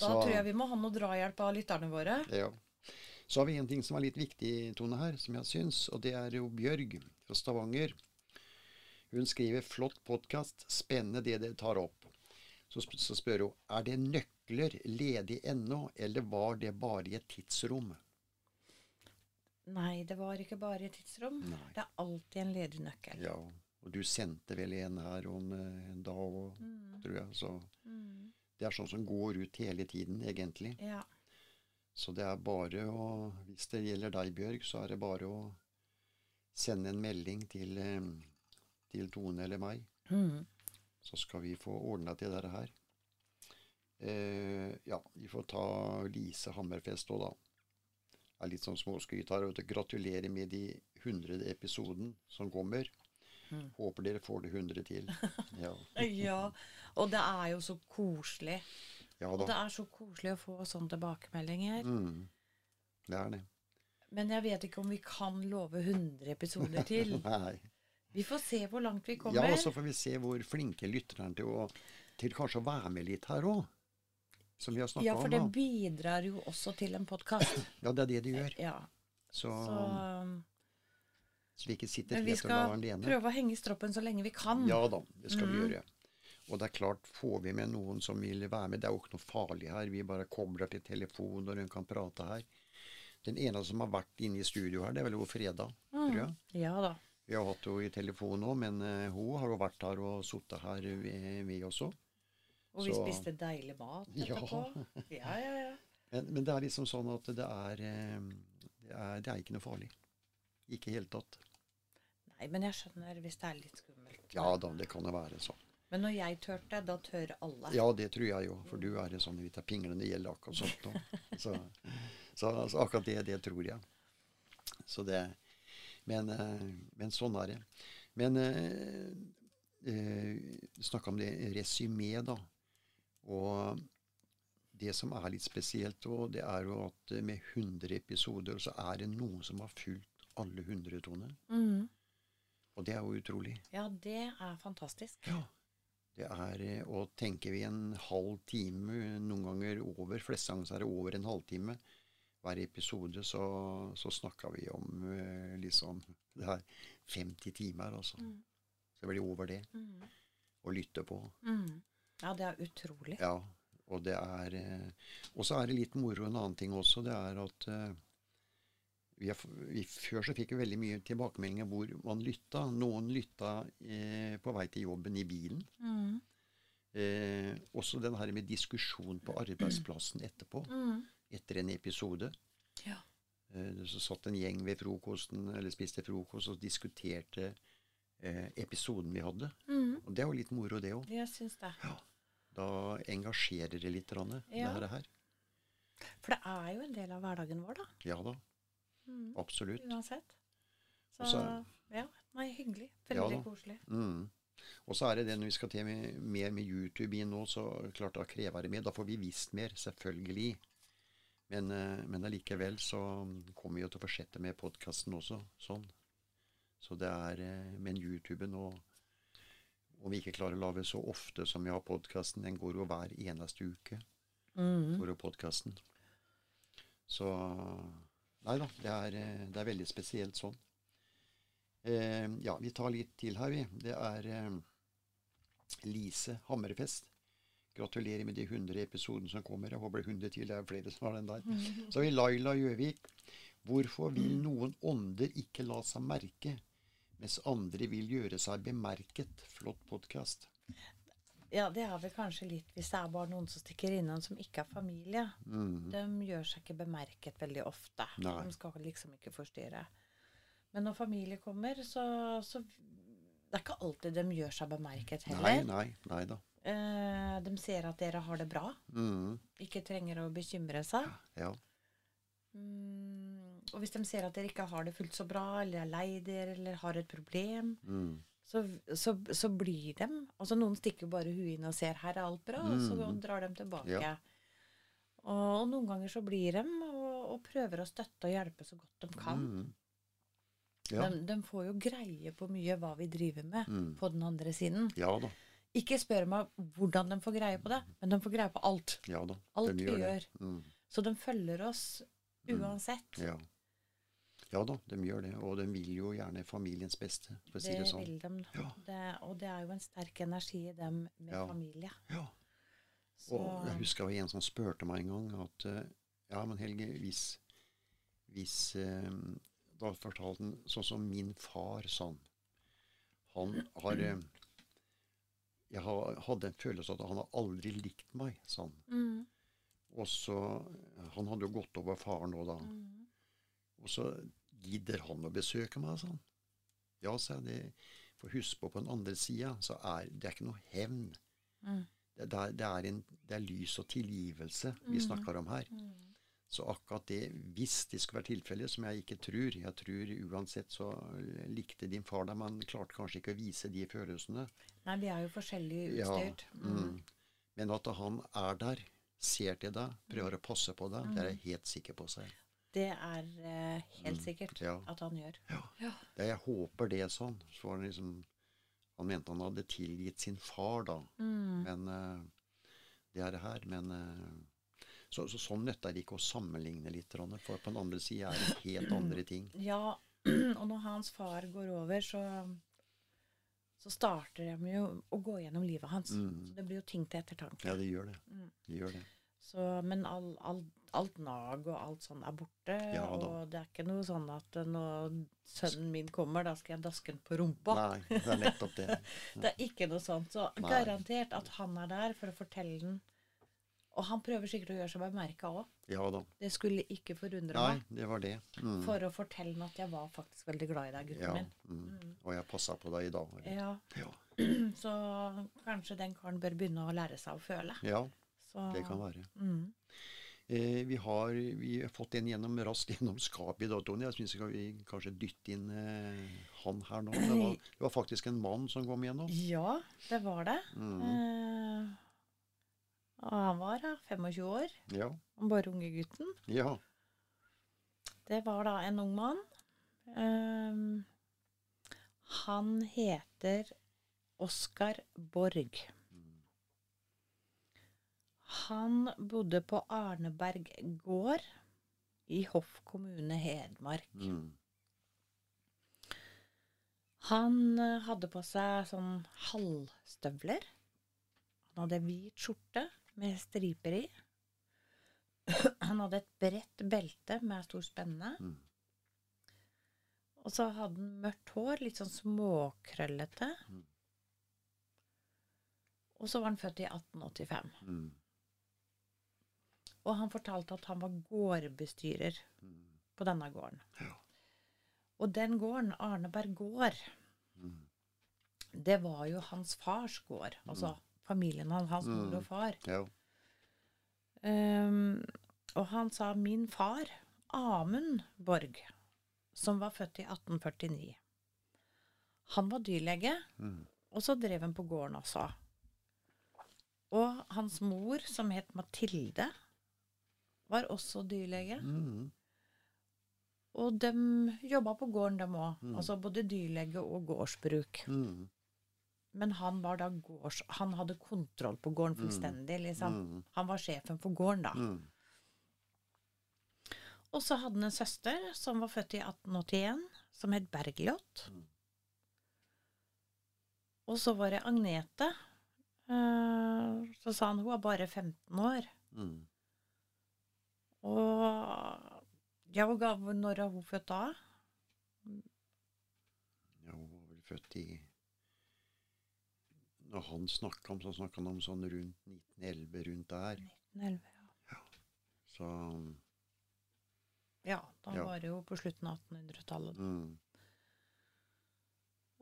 Da tror jeg vi må ha noe drahjelp av lytterne våre. Ja. Så har vi en ting som er litt viktig, Tone, her, som jeg syns, og det er jo Bjørg fra Stavanger. Hun skriver 'flott podkast, spennende det dere tar opp'. Så, så spør hun er det nøkler ledig ennå, eller var det bare i et tidsrom? Nei, det var ikke bare et tidsrom. Nei. Det er alltid en ledig nøkkel. Ja, og du sendte vel en her om eh, en dag òg, tror jeg. Så Mm. det er sånn som går ut hele tiden, egentlig. Ja. Så det er bare å Hvis det gjelder deg, Bjørg, så er det bare å sende en melding til, eh, til Tone eller meg. Mm. Så skal vi få ordna til dette her. Eh, ja, vi får ta Lise Hammerfest òg, da. Det er litt sånn småskryt her. Gratulerer med de 100 episoden som kommer. Mm. Håper dere får det 100 til. Ja, ja. Og det er jo så koselig. ja Og det er så koselig å få sånne tilbakemeldinger. Mm. Det er det. Men jeg vet ikke om vi kan love 100 episoder til. Nei. Vi får se hvor langt vi Ja, kommer. og så får vi se hvor flinke lytterne er til, å, til kanskje å være med litt her òg. Som vi har snakka Ja, for om. det bidrar jo også til en podkast. Ja, det er det det gjør. Ja, Så, så um, så vi ikke sitter Men vi skal alene. prøve å henge i stroppen så lenge vi kan. Ja da, det skal vi Mm. gjøre. Og det er klart, får vi med noen som vil være med Det er jo ikke noe farlig her. Vi bare kobler til telefon, og hun kan prate her. Den eneste som har vært inne i studio her, det er vel hun Freda, tror jeg. Ja da. Vi har hatt henne i telefon nå, men eh, hun har jo vært her og sittet her vi, også. Og vi Så- spiste deilig mat etterpå. Ja, ja, ja. Men, men det er liksom sånn at det er, eh, det er Det er ikke noe farlig. Ikke i hele tatt. Nei, men jeg skjønner hvis det er litt skummelt. Ja da, det kan jo være sånn. Men når jeg tørte, da tør alle. Ja, det tror jeg jo, for du er en sånn litt av pinglende gjeld akkurat sånt nå. Så, så, så akkurat det, det tror jeg. Så det Men, eh, men sånn er det. Men eh, eh, snakka om det resymé, da. Og det som er litt spesielt, og det er jo at med 100 episoder, så er det noen som har fulgt alle 100 tonene. Mm. Og det er jo utrolig. Ja, det er fantastisk. Ja. Det er, å Og tenker vi en halv time, noen ganger over, fleste ganger er det over en halvtime hver episode, så, så snakker vi om eh, liksom Det er 50 timer, altså. Mm. Så blir det over det Mm. å lytte på. Mm. Ja, det er utrolig. Ja. Og det er eh, Og så er det litt moro en annen ting også. Det er at eh, vi vi, Før så fikk vi veldig mye tilbakemeldinger hvor man lytta. Noen lytta eh, på vei til jobben i bilen. Mm. Eh, også den her med diskusjon på arbeidsplassen etterpå, Mm. etter en episode. Ja. Eh, så satt en gjeng ved frokosten, eller spiste frokost, og diskuterte eh, episoden vi hadde. Mm. Og det er jo litt moro, det òg. Ja. Da engasjerer det litt, rann, Ja. det her. For det er jo en del av hverdagen vår, da. Ja da, Mhm. absolutt. Uansett. Så så- ja. Nei, hyggelig. Veldig ja, koselig. Mm. Og så er det det når vi skal til med, mer med YouTube inn nå, så klart da krever det mer. Da får vi visst mer, selvfølgelig. Men, eh, men allikevel så kommer vi jo til å fortsette med podkasten også, sånn. Så det er eh, Men YouTuben og Om vi ikke klarer å lage så ofte som vi har podkasten, den går jo hver eneste uke, Mhm. går jo podkasten. Så Nei da, det er, eh, det er veldig spesielt sånn. Eh, ja, vi tar litt til her, vi. Det er eh, Lise Hammerfest. Gratulerer med de 100 episodene som kommer. Jeg håper det er 100 til. Det er flere som har den der. Så har vi Laila Gjøvik. Hvorfor vil noen ånder ikke la seg merke, mens andre vil gjøre seg bemerket? Flott podkast. Ja, det er vel kanskje litt hvis det er bare noen som stikker innom som ikke er familie. Mm. De gjør seg ikke bemerket veldig ofte. Nei. De skal liksom ikke forstyrre. Men når familie kommer, så, så Det er ikke alltid de gjør seg bemerket Nei, heller. nei, nei da. Eh, de ser at dere har det bra. Mm. Ikke trenger å bekymre seg. Ja. Mm, og hvis de ser at dere ikke har det fullt så bra, eller er lei dere, eller har et problem, Mm. Så, så, så blir de Altså noen stikker bare huet inn og ser 'her er alt bra', og så Mm. drar de tilbake. Ja. Og, noen ganger så blir de og, og prøver å støtte og hjelpe så godt de kan. Mm. Ja. De, de får jo greie på mye hva vi driver med Mm. på den andre siden. ja da. Ikke spør meg hvordan de får greie på det, men de får greie på alt. Ja da. Alt vi gjør gjør. Mm. Så de følger oss uansett. Ja. Ja da, de gjør det. Og de vil jo gjerne familiens beste, for å si Det sånn. det sånn. vil de. Ja. Det, og det er jo en sterk energi i dem med Ja. familie. Ja. Så, Og jeg husker det var en som spurte meg en gang at eh, Ja, men Helge, hvis, hvis eh, Da fortalte han sånn som min far, sånn. han. Har eh, Jeg hadde en følelse av at han har aldri likt meg, han. mm, Og så Han hadde jo gått over faren nå, da. mm, Og så gidder han å besøke meg, sa han. Ja, sa jeg. Det, for husk på, på den andre sida, så er det er ikke noe hevn. mm, Det, det, er, det, er en, det er lys og tilgivelse vi mm. snakker om her. mm. Så akkurat det, hvis det skulle være tilfellet, som jeg ikke tror Jeg tror uansett så likte din far deg, men klarte kanskje ikke å vise de følelsene. Nei, vi er jo forskjellig Ja, utstyrt. Mm. Mm. Men at han er der, ser til deg, prøver å passe på deg, det er jeg helt sikker på seg. Det er eh, helt sikkert Mm. ja. at han gjør. Ja. Det, jeg håper det er sånn. Så var det liksom Han mente han hadde tilgitt sin far, da. Mm. Men eh, det er det her. Men eh, så, så sånn nytter det ikke å sammenligne litt, for på den andre sida er det helt andre ting. Ja, og når hans far går over, så, så starter de jo å gå gjennom livet hans. Mm. Så det blir jo ting til ettertanke. Ja, det gjør det. Mm. Det gjør det. Så, men all, all, alt nag og alt sånn er borte. Ja og det er ikke noe sånn at eh, når sønnen min kommer, da skal jeg daske den på rumpa. Nei, det er nettopp det. Det er ikke noe sånt. Så Nei. garantert at han er der for å fortelle den. Og han prøver sikkert å gjøre seg bemerka òg. Ja da. Det skulle ikke forundre Nei, meg. det var det. Mm. For å fortelle den at jeg var faktisk veldig glad i deg, gutten Ja. min. Mm. Og jeg passa på deg i dag. Ja, Ja. Så kanskje den karen bør begynne å lære seg å føle. ja, Så, det kan være. Mm. Eh, vi, har, vi har fått en gjennom, raskt gjennom skapet i dag, Tony. Jeg syns vi kanskje dytte inn eh, han her nå. Det var, det var faktisk en mann som kom gjennom. Ja, det var det. Mm. Eh, og han var da 25 år. Ja. Han bare unge gutten. ja. Det var da en ung mann. Ehm, han heter Oskar Borg. Han bodde på Arneberg gård i Hoff kommune, Hedmark. Mm. Han eh, hadde på seg sånn halvstøvler. Han hadde hvit skjorte med striper i. Han hadde et bredt belte med stor spenne. Mm. Og så hadde han mørkt hår, litt sånn småkrøllete. Mm. Og så var han født i 1885. Mm. Og han fortalte at han var gårdbestyrer Mm. på denne gården. Ja. Og den gården, Arneberg gård, Mm. det var jo hans fars gård. Altså familien hans, hans mor Mm. og far. Ja. Um, og han sa min far, Amund Borg, som var født i 1849. Han var dyrlege, Mm. og så drev han på gården også. Og hans mor, som het Mathilde, var også dyrlege. Mm. Og de jobba på gården, dem òg. Mm. Altså både dyrlege og gårdsbruk. Mm. Men han var da gårds... Han hadde kontroll på gården fullstendig, liksom. Mm. Han var sjefen for gården, da. Mm. Og så hadde han en søster som var født i 1881, som het Bergljot. Mm. Og så var det Agnete. Eh, Så sa han hun var bare 15 år. Mm. Og ja, hvor når er hun født da? Ja, hun var vel født i Når han snakka om, så snakka han om sånn rundt 1911, rundt der. 1911, ja. Så Ja, da Ja. var det jo på slutten av 1800-tallet. mm.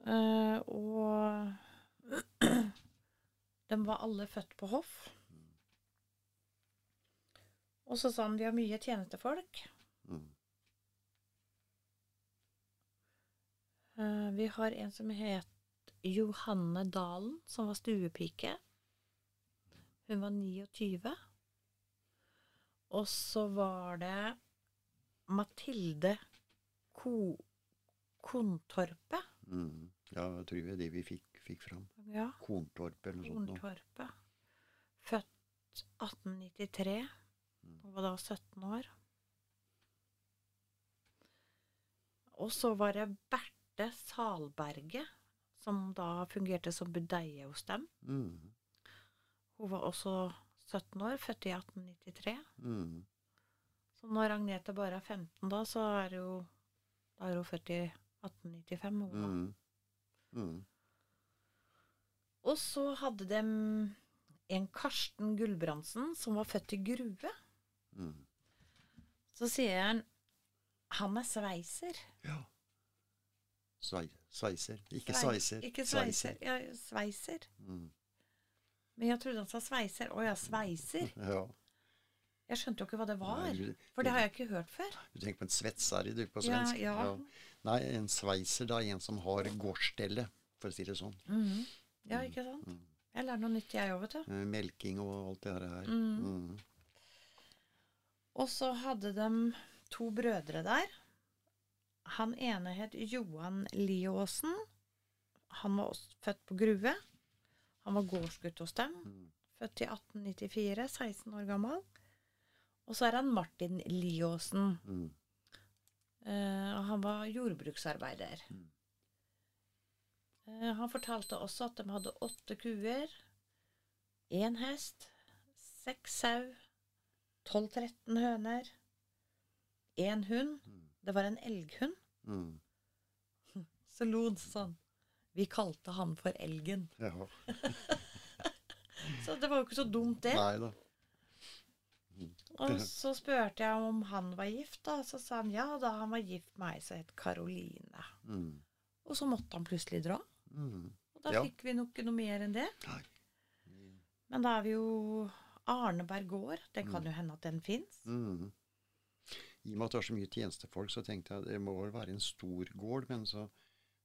Uh, og de var alle født på hoff. Og så sa han vi har mye tjenestefolk. Mm. Eh, vi har en som het Johanne Dalen, som var stuepike. Hun var 29. Og så var det Mathilde Ko Kontorpe. Mm. Ja, jeg tror det er det vi fikk, fikk fram. Ja, Korntorpe eller noe sånt. Korntorpe. Født 1893. Hun var da 17 år. Og så var det Berthe Salberget, som da fungerte som budeie hos dem. Mm. Hun var også 17 år, født i 1893. Mm. Så når Agnete bare er 15 da, så er hun, da er hun født i 1895. Hun. Mm. Mm. Og så hadde de en Karsten Gulbrandsen som var født i Grue. Mm. Så sier han han er sveiser. Ja. Svei, sveiser. Ikke Svei- sveiser. Ikke sveiser. Ja, sveiser. Mm. Men jeg trodde han sa sveiser. Å ja, sveiser. Ja. Jeg skjønte jo ikke hva det var. Nei, du- For det har jeg ikke hørt før. Du tenker på en svetsari du på Ja, svensk? ja. Nei, en sveiser da en som har gårdsstellet, for å si det sånn. Mhm. Ja, ikke sant? Jeg lærer noe nytt, jeg òg, vet du. Eh, Melking og alt det her. Mm. Og så hadde de to brødre der. Han ene het Johan Liåsen. Han var også født på Grue. Han var gårdsgutt hos dem. Mm. Født i 1894, 16 år gammel. Og så er han Martin Liåsen. Mm. Uh, han var jordbruksarbeider. Mm. Uh, han fortalte også at de hadde åtte kuer, én hest, seks sau, 12-13 høner, én hund. Det var en elghund. Mm. Så lo han sånn. Vi kalte han for Elgen. Ja. Så det var jo ikke så dumt, det. Nei da. Og så spurte jeg om han var gift, da. Så sa han ja, da han var gift med ei som het Karoline. Mm. Og så måtte han plutselig dra. Mm. Og da Ja. fikk vi nok ikke noe mer enn det. Nei. Men da er vi jo Arneberg gård. Det kan jo hende at den fins. Mm. I og med at det var så mye tjenestefolk, så tenkte jeg det må vel være en stor gård. Men så,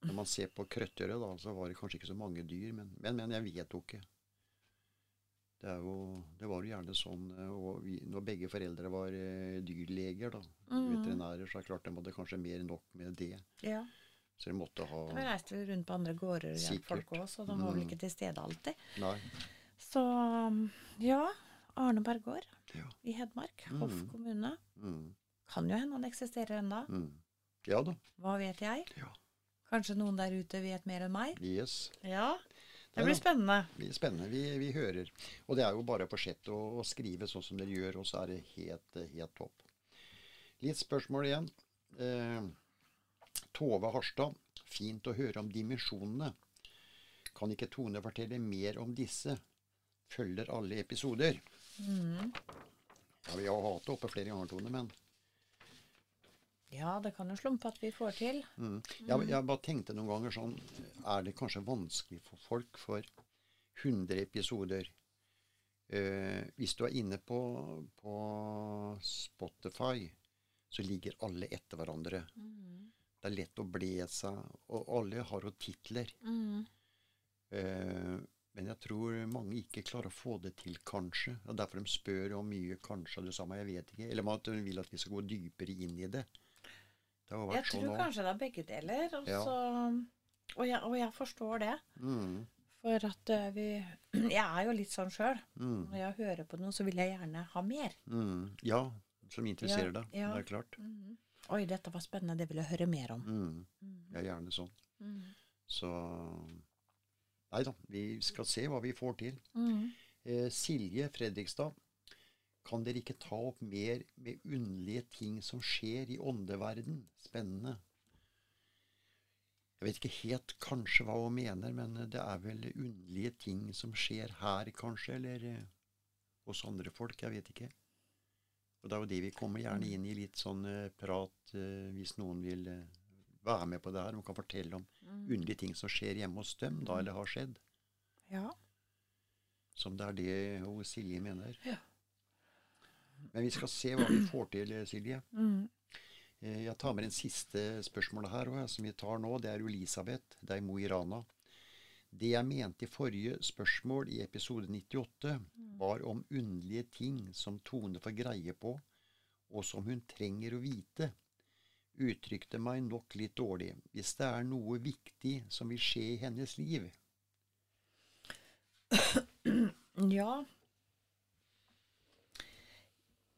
når man ser på Krøttøret, da, så var det kanskje ikke så mange dyr. Men, men, men jeg vet jo ikke. Det, jo, det var jo gjerne sånn eh, og vi, Når begge foreldre var eh, dyrleger, da, veterinærer, så er det klart de hadde kanskje mer enn nok med det. Ja. Så de måtte ha De reiste rundt på andre gårder og folk òg, så de var vel ikke til stede alltid. Nei. Så ja, Arneberg Bergård Ja. i Hedmark. Hoff kommune. Mm. Kan jo hende han eksisterer ennå. Mm. Ja da. Hva vet jeg? Ja. Kanskje noen der ute vet mer enn meg? Yes. Ja. Det blir spennende. Det blir spennende. Vi, vi hører. Og det er jo bare å fortsette å, å skrive sånn som dere gjør, og så er det helt, eh, helt topp. Litt spørsmål igjen. Eh, Tove Harstad. Fint å høre om dimensjonene. Kan ikke Tone fortelle mer om disse? Følger alle episoder. Ja, vi har hatt det oppe flere ganger, Tone, men Ja, det kan jo slumpe at vi får til. mm. jeg, jeg bare tenkte noen ganger sånn Er det kanskje vanskelig for folk for 100 episoder eh, Hvis du er inne på, på Spotify, så ligger alle etter hverandre. Det er lett å ble seg, og alle har jo titler. Eh, men jeg tror mange ikke klarer å få det til, kanskje. Og derfor de spør om mye kanskje og det samme. Jeg vet ikke. Eller om at de vil at vi skal gå dypere inn i det. Det Jeg tror sånn kanskje det er begge deler. Og, Ja. og, jeg, og jeg forstår det. Mm, For at eh, vi Jeg er jo litt sånn sjøl. mm, Når jeg hører på noe, så vil jeg gjerne ha mer. mm. Ja, som interesserer Ja, deg. ja. Det er klart. Oi, dette var spennende, det vil jeg høre mer om. Mm. Ja, gjerne sånn. Så Nei da, vi skal se hva vi får til. Eh, Silje Fredrikstad, kan dere ikke ta opp mer med underlige ting som skjer i åndeverden? Spennende. Jeg vet ikke helt kanskje hva hun mener, men det er vel underlige ting som skjer her, kanskje, eller eh, hos andre folk. Jeg vet ikke. Og det er jo det vi kommer gjerne inn i, litt sånn eh, prat eh, hvis noen vil være med på det her. hun kan fortelle om underlige ting som skjer hjemme hos dem, da, eller har skjedd. Ja. Som det er det hun Silje mener. Ja. Men vi skal se hva vi får til, Silje. Mm. Eh, Jeg tar med den siste spørsmålet her også, som vi tar nå. Det er Elisabeth. Det er Mo i Rana. Det jeg mente i forrige spørsmål i episode 98, var om underlige ting som Tone får greie på, og som hun trenger å vite. Uttrykte meg nok litt dårlig. Hvis det er noe viktig som vil skje i hennes liv. Ja.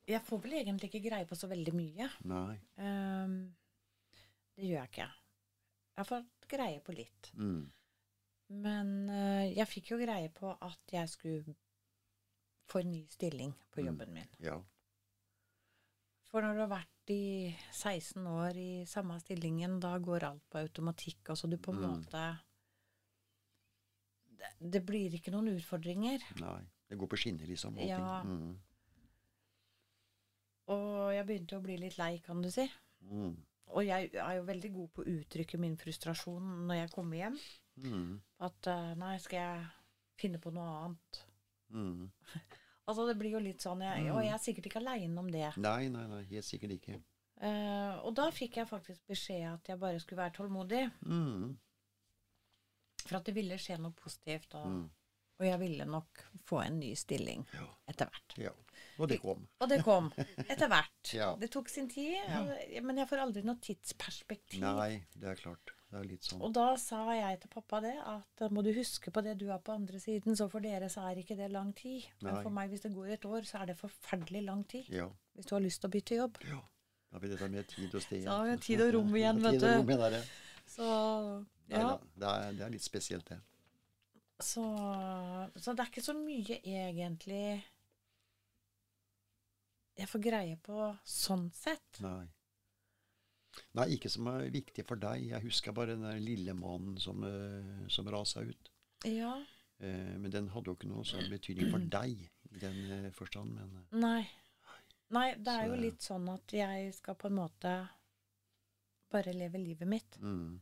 Jeg får vel egentlig ikke greie på så veldig mye. Nei. Um, det gjør jeg ikke. Jeg har fått greie på litt. Mm. Men uh, jeg fikk jo greie på at jeg skulle få en ny stilling på Mm. jobben min. Ja. For når du har vært i 16 år i samme stillingen, da går alt på automatikk. Altså du på en Mm. måte det, det blir ikke noen utfordringer. Nei. Det går på skinner, liksom. Ja. Mm. Og jeg begynte å bli litt lei, kan du si. Mm. Og jeg er jo veldig god på å uttrykke min frustrasjon når jeg kommer hjem. Mm. At eh, nei, skal jeg finne på noe annet? Mm. Altså det blir jo litt sånn, jeg, og jeg er sikkert ikke aleine om det. Nei, nei, nei, helt sikkert ikke. Uh, og da fikk jeg faktisk beskjed at jeg bare skulle være tålmodig. Mm. For at det ville skje noe positivt. Og, Mm. og jeg ville nok få en ny stilling Ja. etter hvert. ja. Og det kom. Og det kom etter hvert. Ja. Det tok sin tid, men jeg får aldri noe tidsperspektiv. Nei, det er klart. Sånn. Og da sa jeg til pappa det, at må du huske på det du er på andre siden, så for dere så er ikke det lang tid. Men Nei. for meg, hvis det går et år, så er det forferdelig lang tid. Ja. Hvis du har lyst til å bytte jobb. ja. Da blir dette mer tid og sted. Så har vi tid og rom igjen, vet du. rom igjen. Så ja. det, er, det er litt spesielt, det. Så, så det er ikke så mye egentlig jeg får greie på sånn sett. Nei. Nei, ikke som er viktig for deg. Jeg husker bare den der lille mannen som, eh, som rasa ut. Ja. Eh, men den hadde jo ikke noe sånn betydning for deg i den eh, forstand. Men eh, Nei. Nei, det er Så- jo litt sånn at jeg skal på en måte bare leve livet mitt. mm,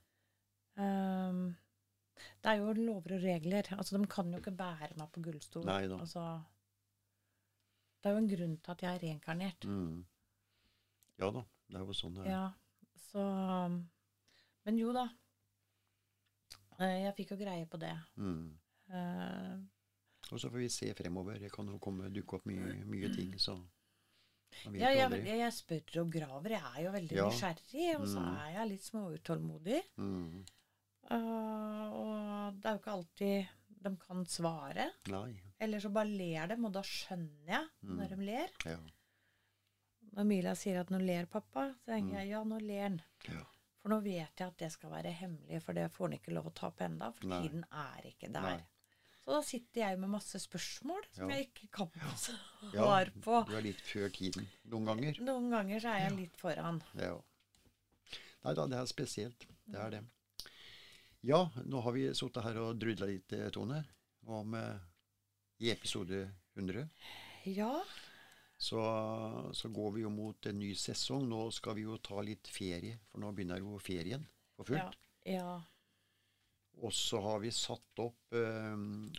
Um, det er jo lover og regler. Altså, de kan jo ikke bære meg på gullstol. Nei da. Altså, det er jo en grunn til at jeg er reinkarnert. mm. Ja da, det er jo sånn det er. Ja, så Men jo da. Eh, Jeg fikk jo greie på det. Mm. Uh, Og så får vi se fremover. Det kan jo komme, dukke opp mye, mye ting, så Ja, jeg, jeg spør og graver. Jeg er jo veldig Ja. nysgjerrig, og så Mm. er jeg litt småutålmodig. Mm. Uh, og det er jo ikke alltid de kan svare. Nei. Eller så bare ler dem, og da skjønner jeg Mm. når de ler. Ja. Når Mila sier at 'nå ler pappa', så tenker Mm. jeg ja, nå ler han. ja. For nå vet jeg at det skal være hemmelig, for det får han ikke lov å ta på enda, for Nei. tiden er ikke der. Nei. Så da sitter jeg med masse spørsmål som Ja. jeg ikke kan Ja, svar på. Du er litt før tiden noen ganger. Noen ganger så er jeg litt foran. Ja. Nei da, det er spesielt. Det er det. Ja, nå har vi sittet her og drudla litt, eh, Tone, om eh, i episode 100. Ja. Så, så går vi jo mot en ny sesong. Nå skal vi jo ta litt ferie, for nå begynner jo ferien for Ja. fullt. ja. Og så har vi satt opp eh,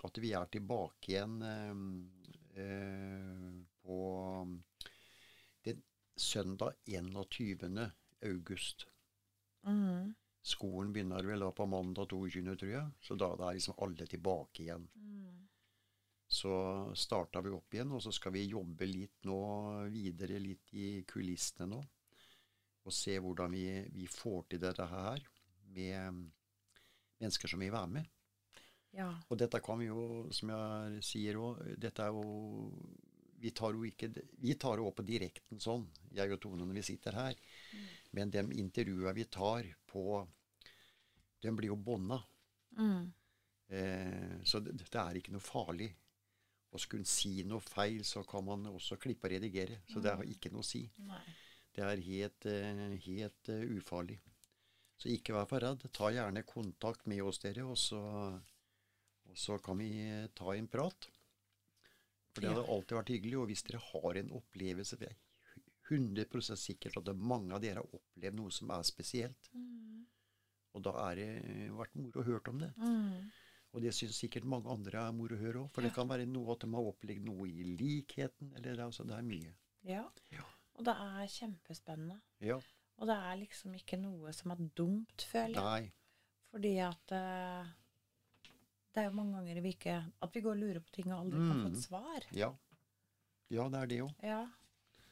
at vi er tilbake igjen eh, eh, på den søndag 21. august. Mm. Skolen begynner vel da på mandag 22., tror jeg. Så da da er liksom alle tilbake igjen. Mm. Så starta vi opp igjen, og så skal vi jobbe litt nå videre litt i kulissene nå. Og se hvordan vi, vi får til dette her med mennesker som vil være med. Ja. Og dette kan vi jo, som jeg sier òg, dette er jo Vi tar jo ikke Vi tar jo opp på direkten sånn, jeg og Tone, når vi sitter her. Men de intervjua vi tar på De blir jo bånda. Mm. Eh, så det, det er ikke noe farlig. Og skulle en si noe feil, så kan man også klippe og redigere. Så det har ikke noe å si. Nei. Det er helt, eh, helt eh, ufarlig. Så ikke vær for redd. Ta gjerne kontakt med oss, dere, og så, og så kan vi eh, ta en prat. For det Ja. hadde alltid vært hyggelig. Og hvis dere har en opplevelse Det er 100 sikkert at mange av dere har opplevd noe som er spesielt. Mm. Og da har det vært moro å høre om det. Mm. Og det syns sikkert mange andre er moro å høre òg. For det kan være noe at de har opplevd noe i likheten. Eller altså, det er mye. Ja. Ja. Og det er kjempespennende. Ja. Og det er liksom ikke noe som er dumt, føler jeg. Nei. Fordi at uh, det er jo mange ganger vi ikke At vi går og lurer på ting og aldri kan få Mm. et svar. Ja. Ja, det er det jo. Ja.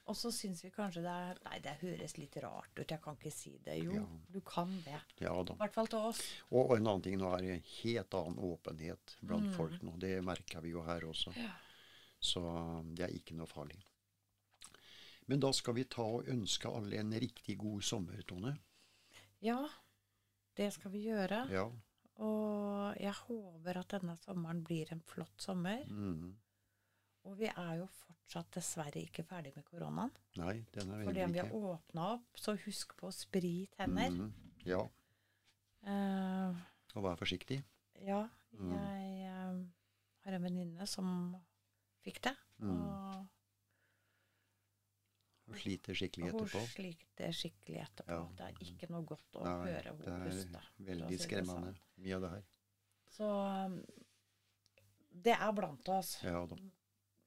Og så syns vi kanskje det er Nei, det høres litt rart ut. Jeg kan ikke si det. Jo, Ja. du kan det. Ja da. I hvert fall til oss. Og, og en annen ting, nå er det helt annen åpenhet blant Mm. folk nå. Det merker vi jo her også. Ja. Så det er ikke noe farlig. Men da skal vi ta og ønske alle en riktig god sommer, Tone. ja, det skal vi gjøre. Ja. Og jeg håper at denne sommeren blir en flott sommer. Mm. Og vi er jo fortsatt dessverre ikke ferdig med koronaen. Nei, den er Fordi om vi har åpna opp, så husk på å sprit hender. Mm. Ja, Uh, og vær forsiktig. ja, Mm. jeg uh, har en venninne som fikk det. Mm. Og hun sliter skikkelig etterpå. hun sliter skikkelig etterpå. Ja. Det er ikke noe godt å Nei, høre det henne er puste. for å veldig si skremmende, sånn. mye av det her. Så um, det er blant oss. Ja da.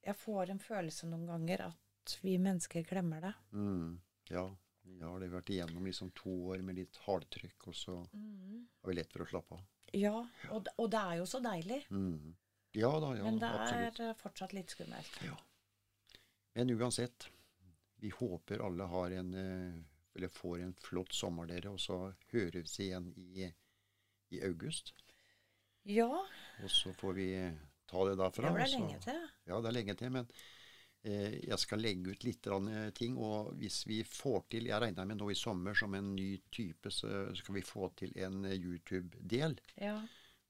Jeg får en følelse noen ganger at vi mennesker glemmer det. Mm. Ja, vi har det vært igjennom liksom to år med litt hardtrykk, og så har vi lett for å slappe av. Ja, og, og det er jo så deilig. Mm. Ja da, ja, men det absolutt. er eh, fortsatt litt skummelt. Ja. Men uansett, vi håper alle har en eh, eller får en flott sommer, dere, og så høres vi igjen i, i august. Ja, Og så får vi ta det derfra. det var det så- lenge til. Ja, det er lenge til, men eh, jeg skal legge ut litt eh, ting. Og hvis vi får til Jeg regner med nå i sommer som en ny type, så skal vi få til en eh, YouTube-del. Ja.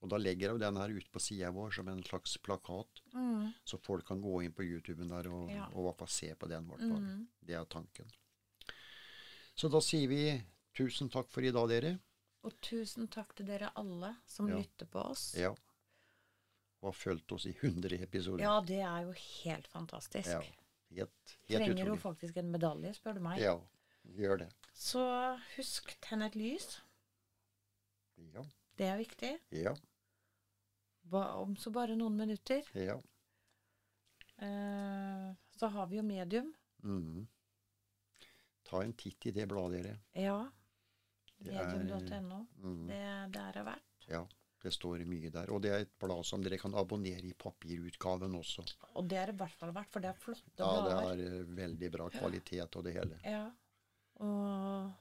Og da legger jeg den her ute på sida vår som en slags plakat, Mm. så folk kan gå inn på YouTuben der og, Ja. og og se på den. fall. Mm. Det er tanken. Så da sier vi tusen takk for i dag, dere. Og tusen takk til dere alle som Ja. lytter på oss. Ja. Og har fulgt oss i 100 episoder. Ja, det er jo helt fantastisk. Ja. Helt, helt Trenger utrolig. faktisk en medalje, spør du meg. Ja, gjør det. Så husk, tenn et lys. Ja. Det er viktig. Ja. Ba, om så bare noen minutter. ja. Eh, så har vi jo medium. Mhm. Ta en titt i det bladet, dere. Ja. Det Medium.no. Mhm. Det, det er det verdt. Ja, det står mye der. Og det er et blad som dere kan abonnere i papirutgaven også. Og det er det i hvert fall verdt, for det er flotte Ja, det blader. er eh, veldig bra kvalitet og det hele. Ja. Og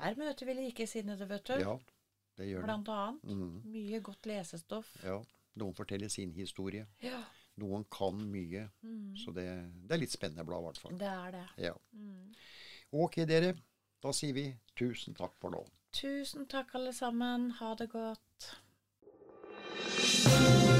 der møter vi likesinnede, vet du. Ja, det gjør det. Blant annet. Mm. Mye godt lesestoff. Ja, noen forteller sin historie. Ja. Noen kan mye. Mm. Så det, det er litt spennende blad, i hvert fall. Det er det. Ja. Mm. Ok, dere. Da sier vi tusen takk for nå. Tusen takk, alle sammen. Ha det godt. Thank you.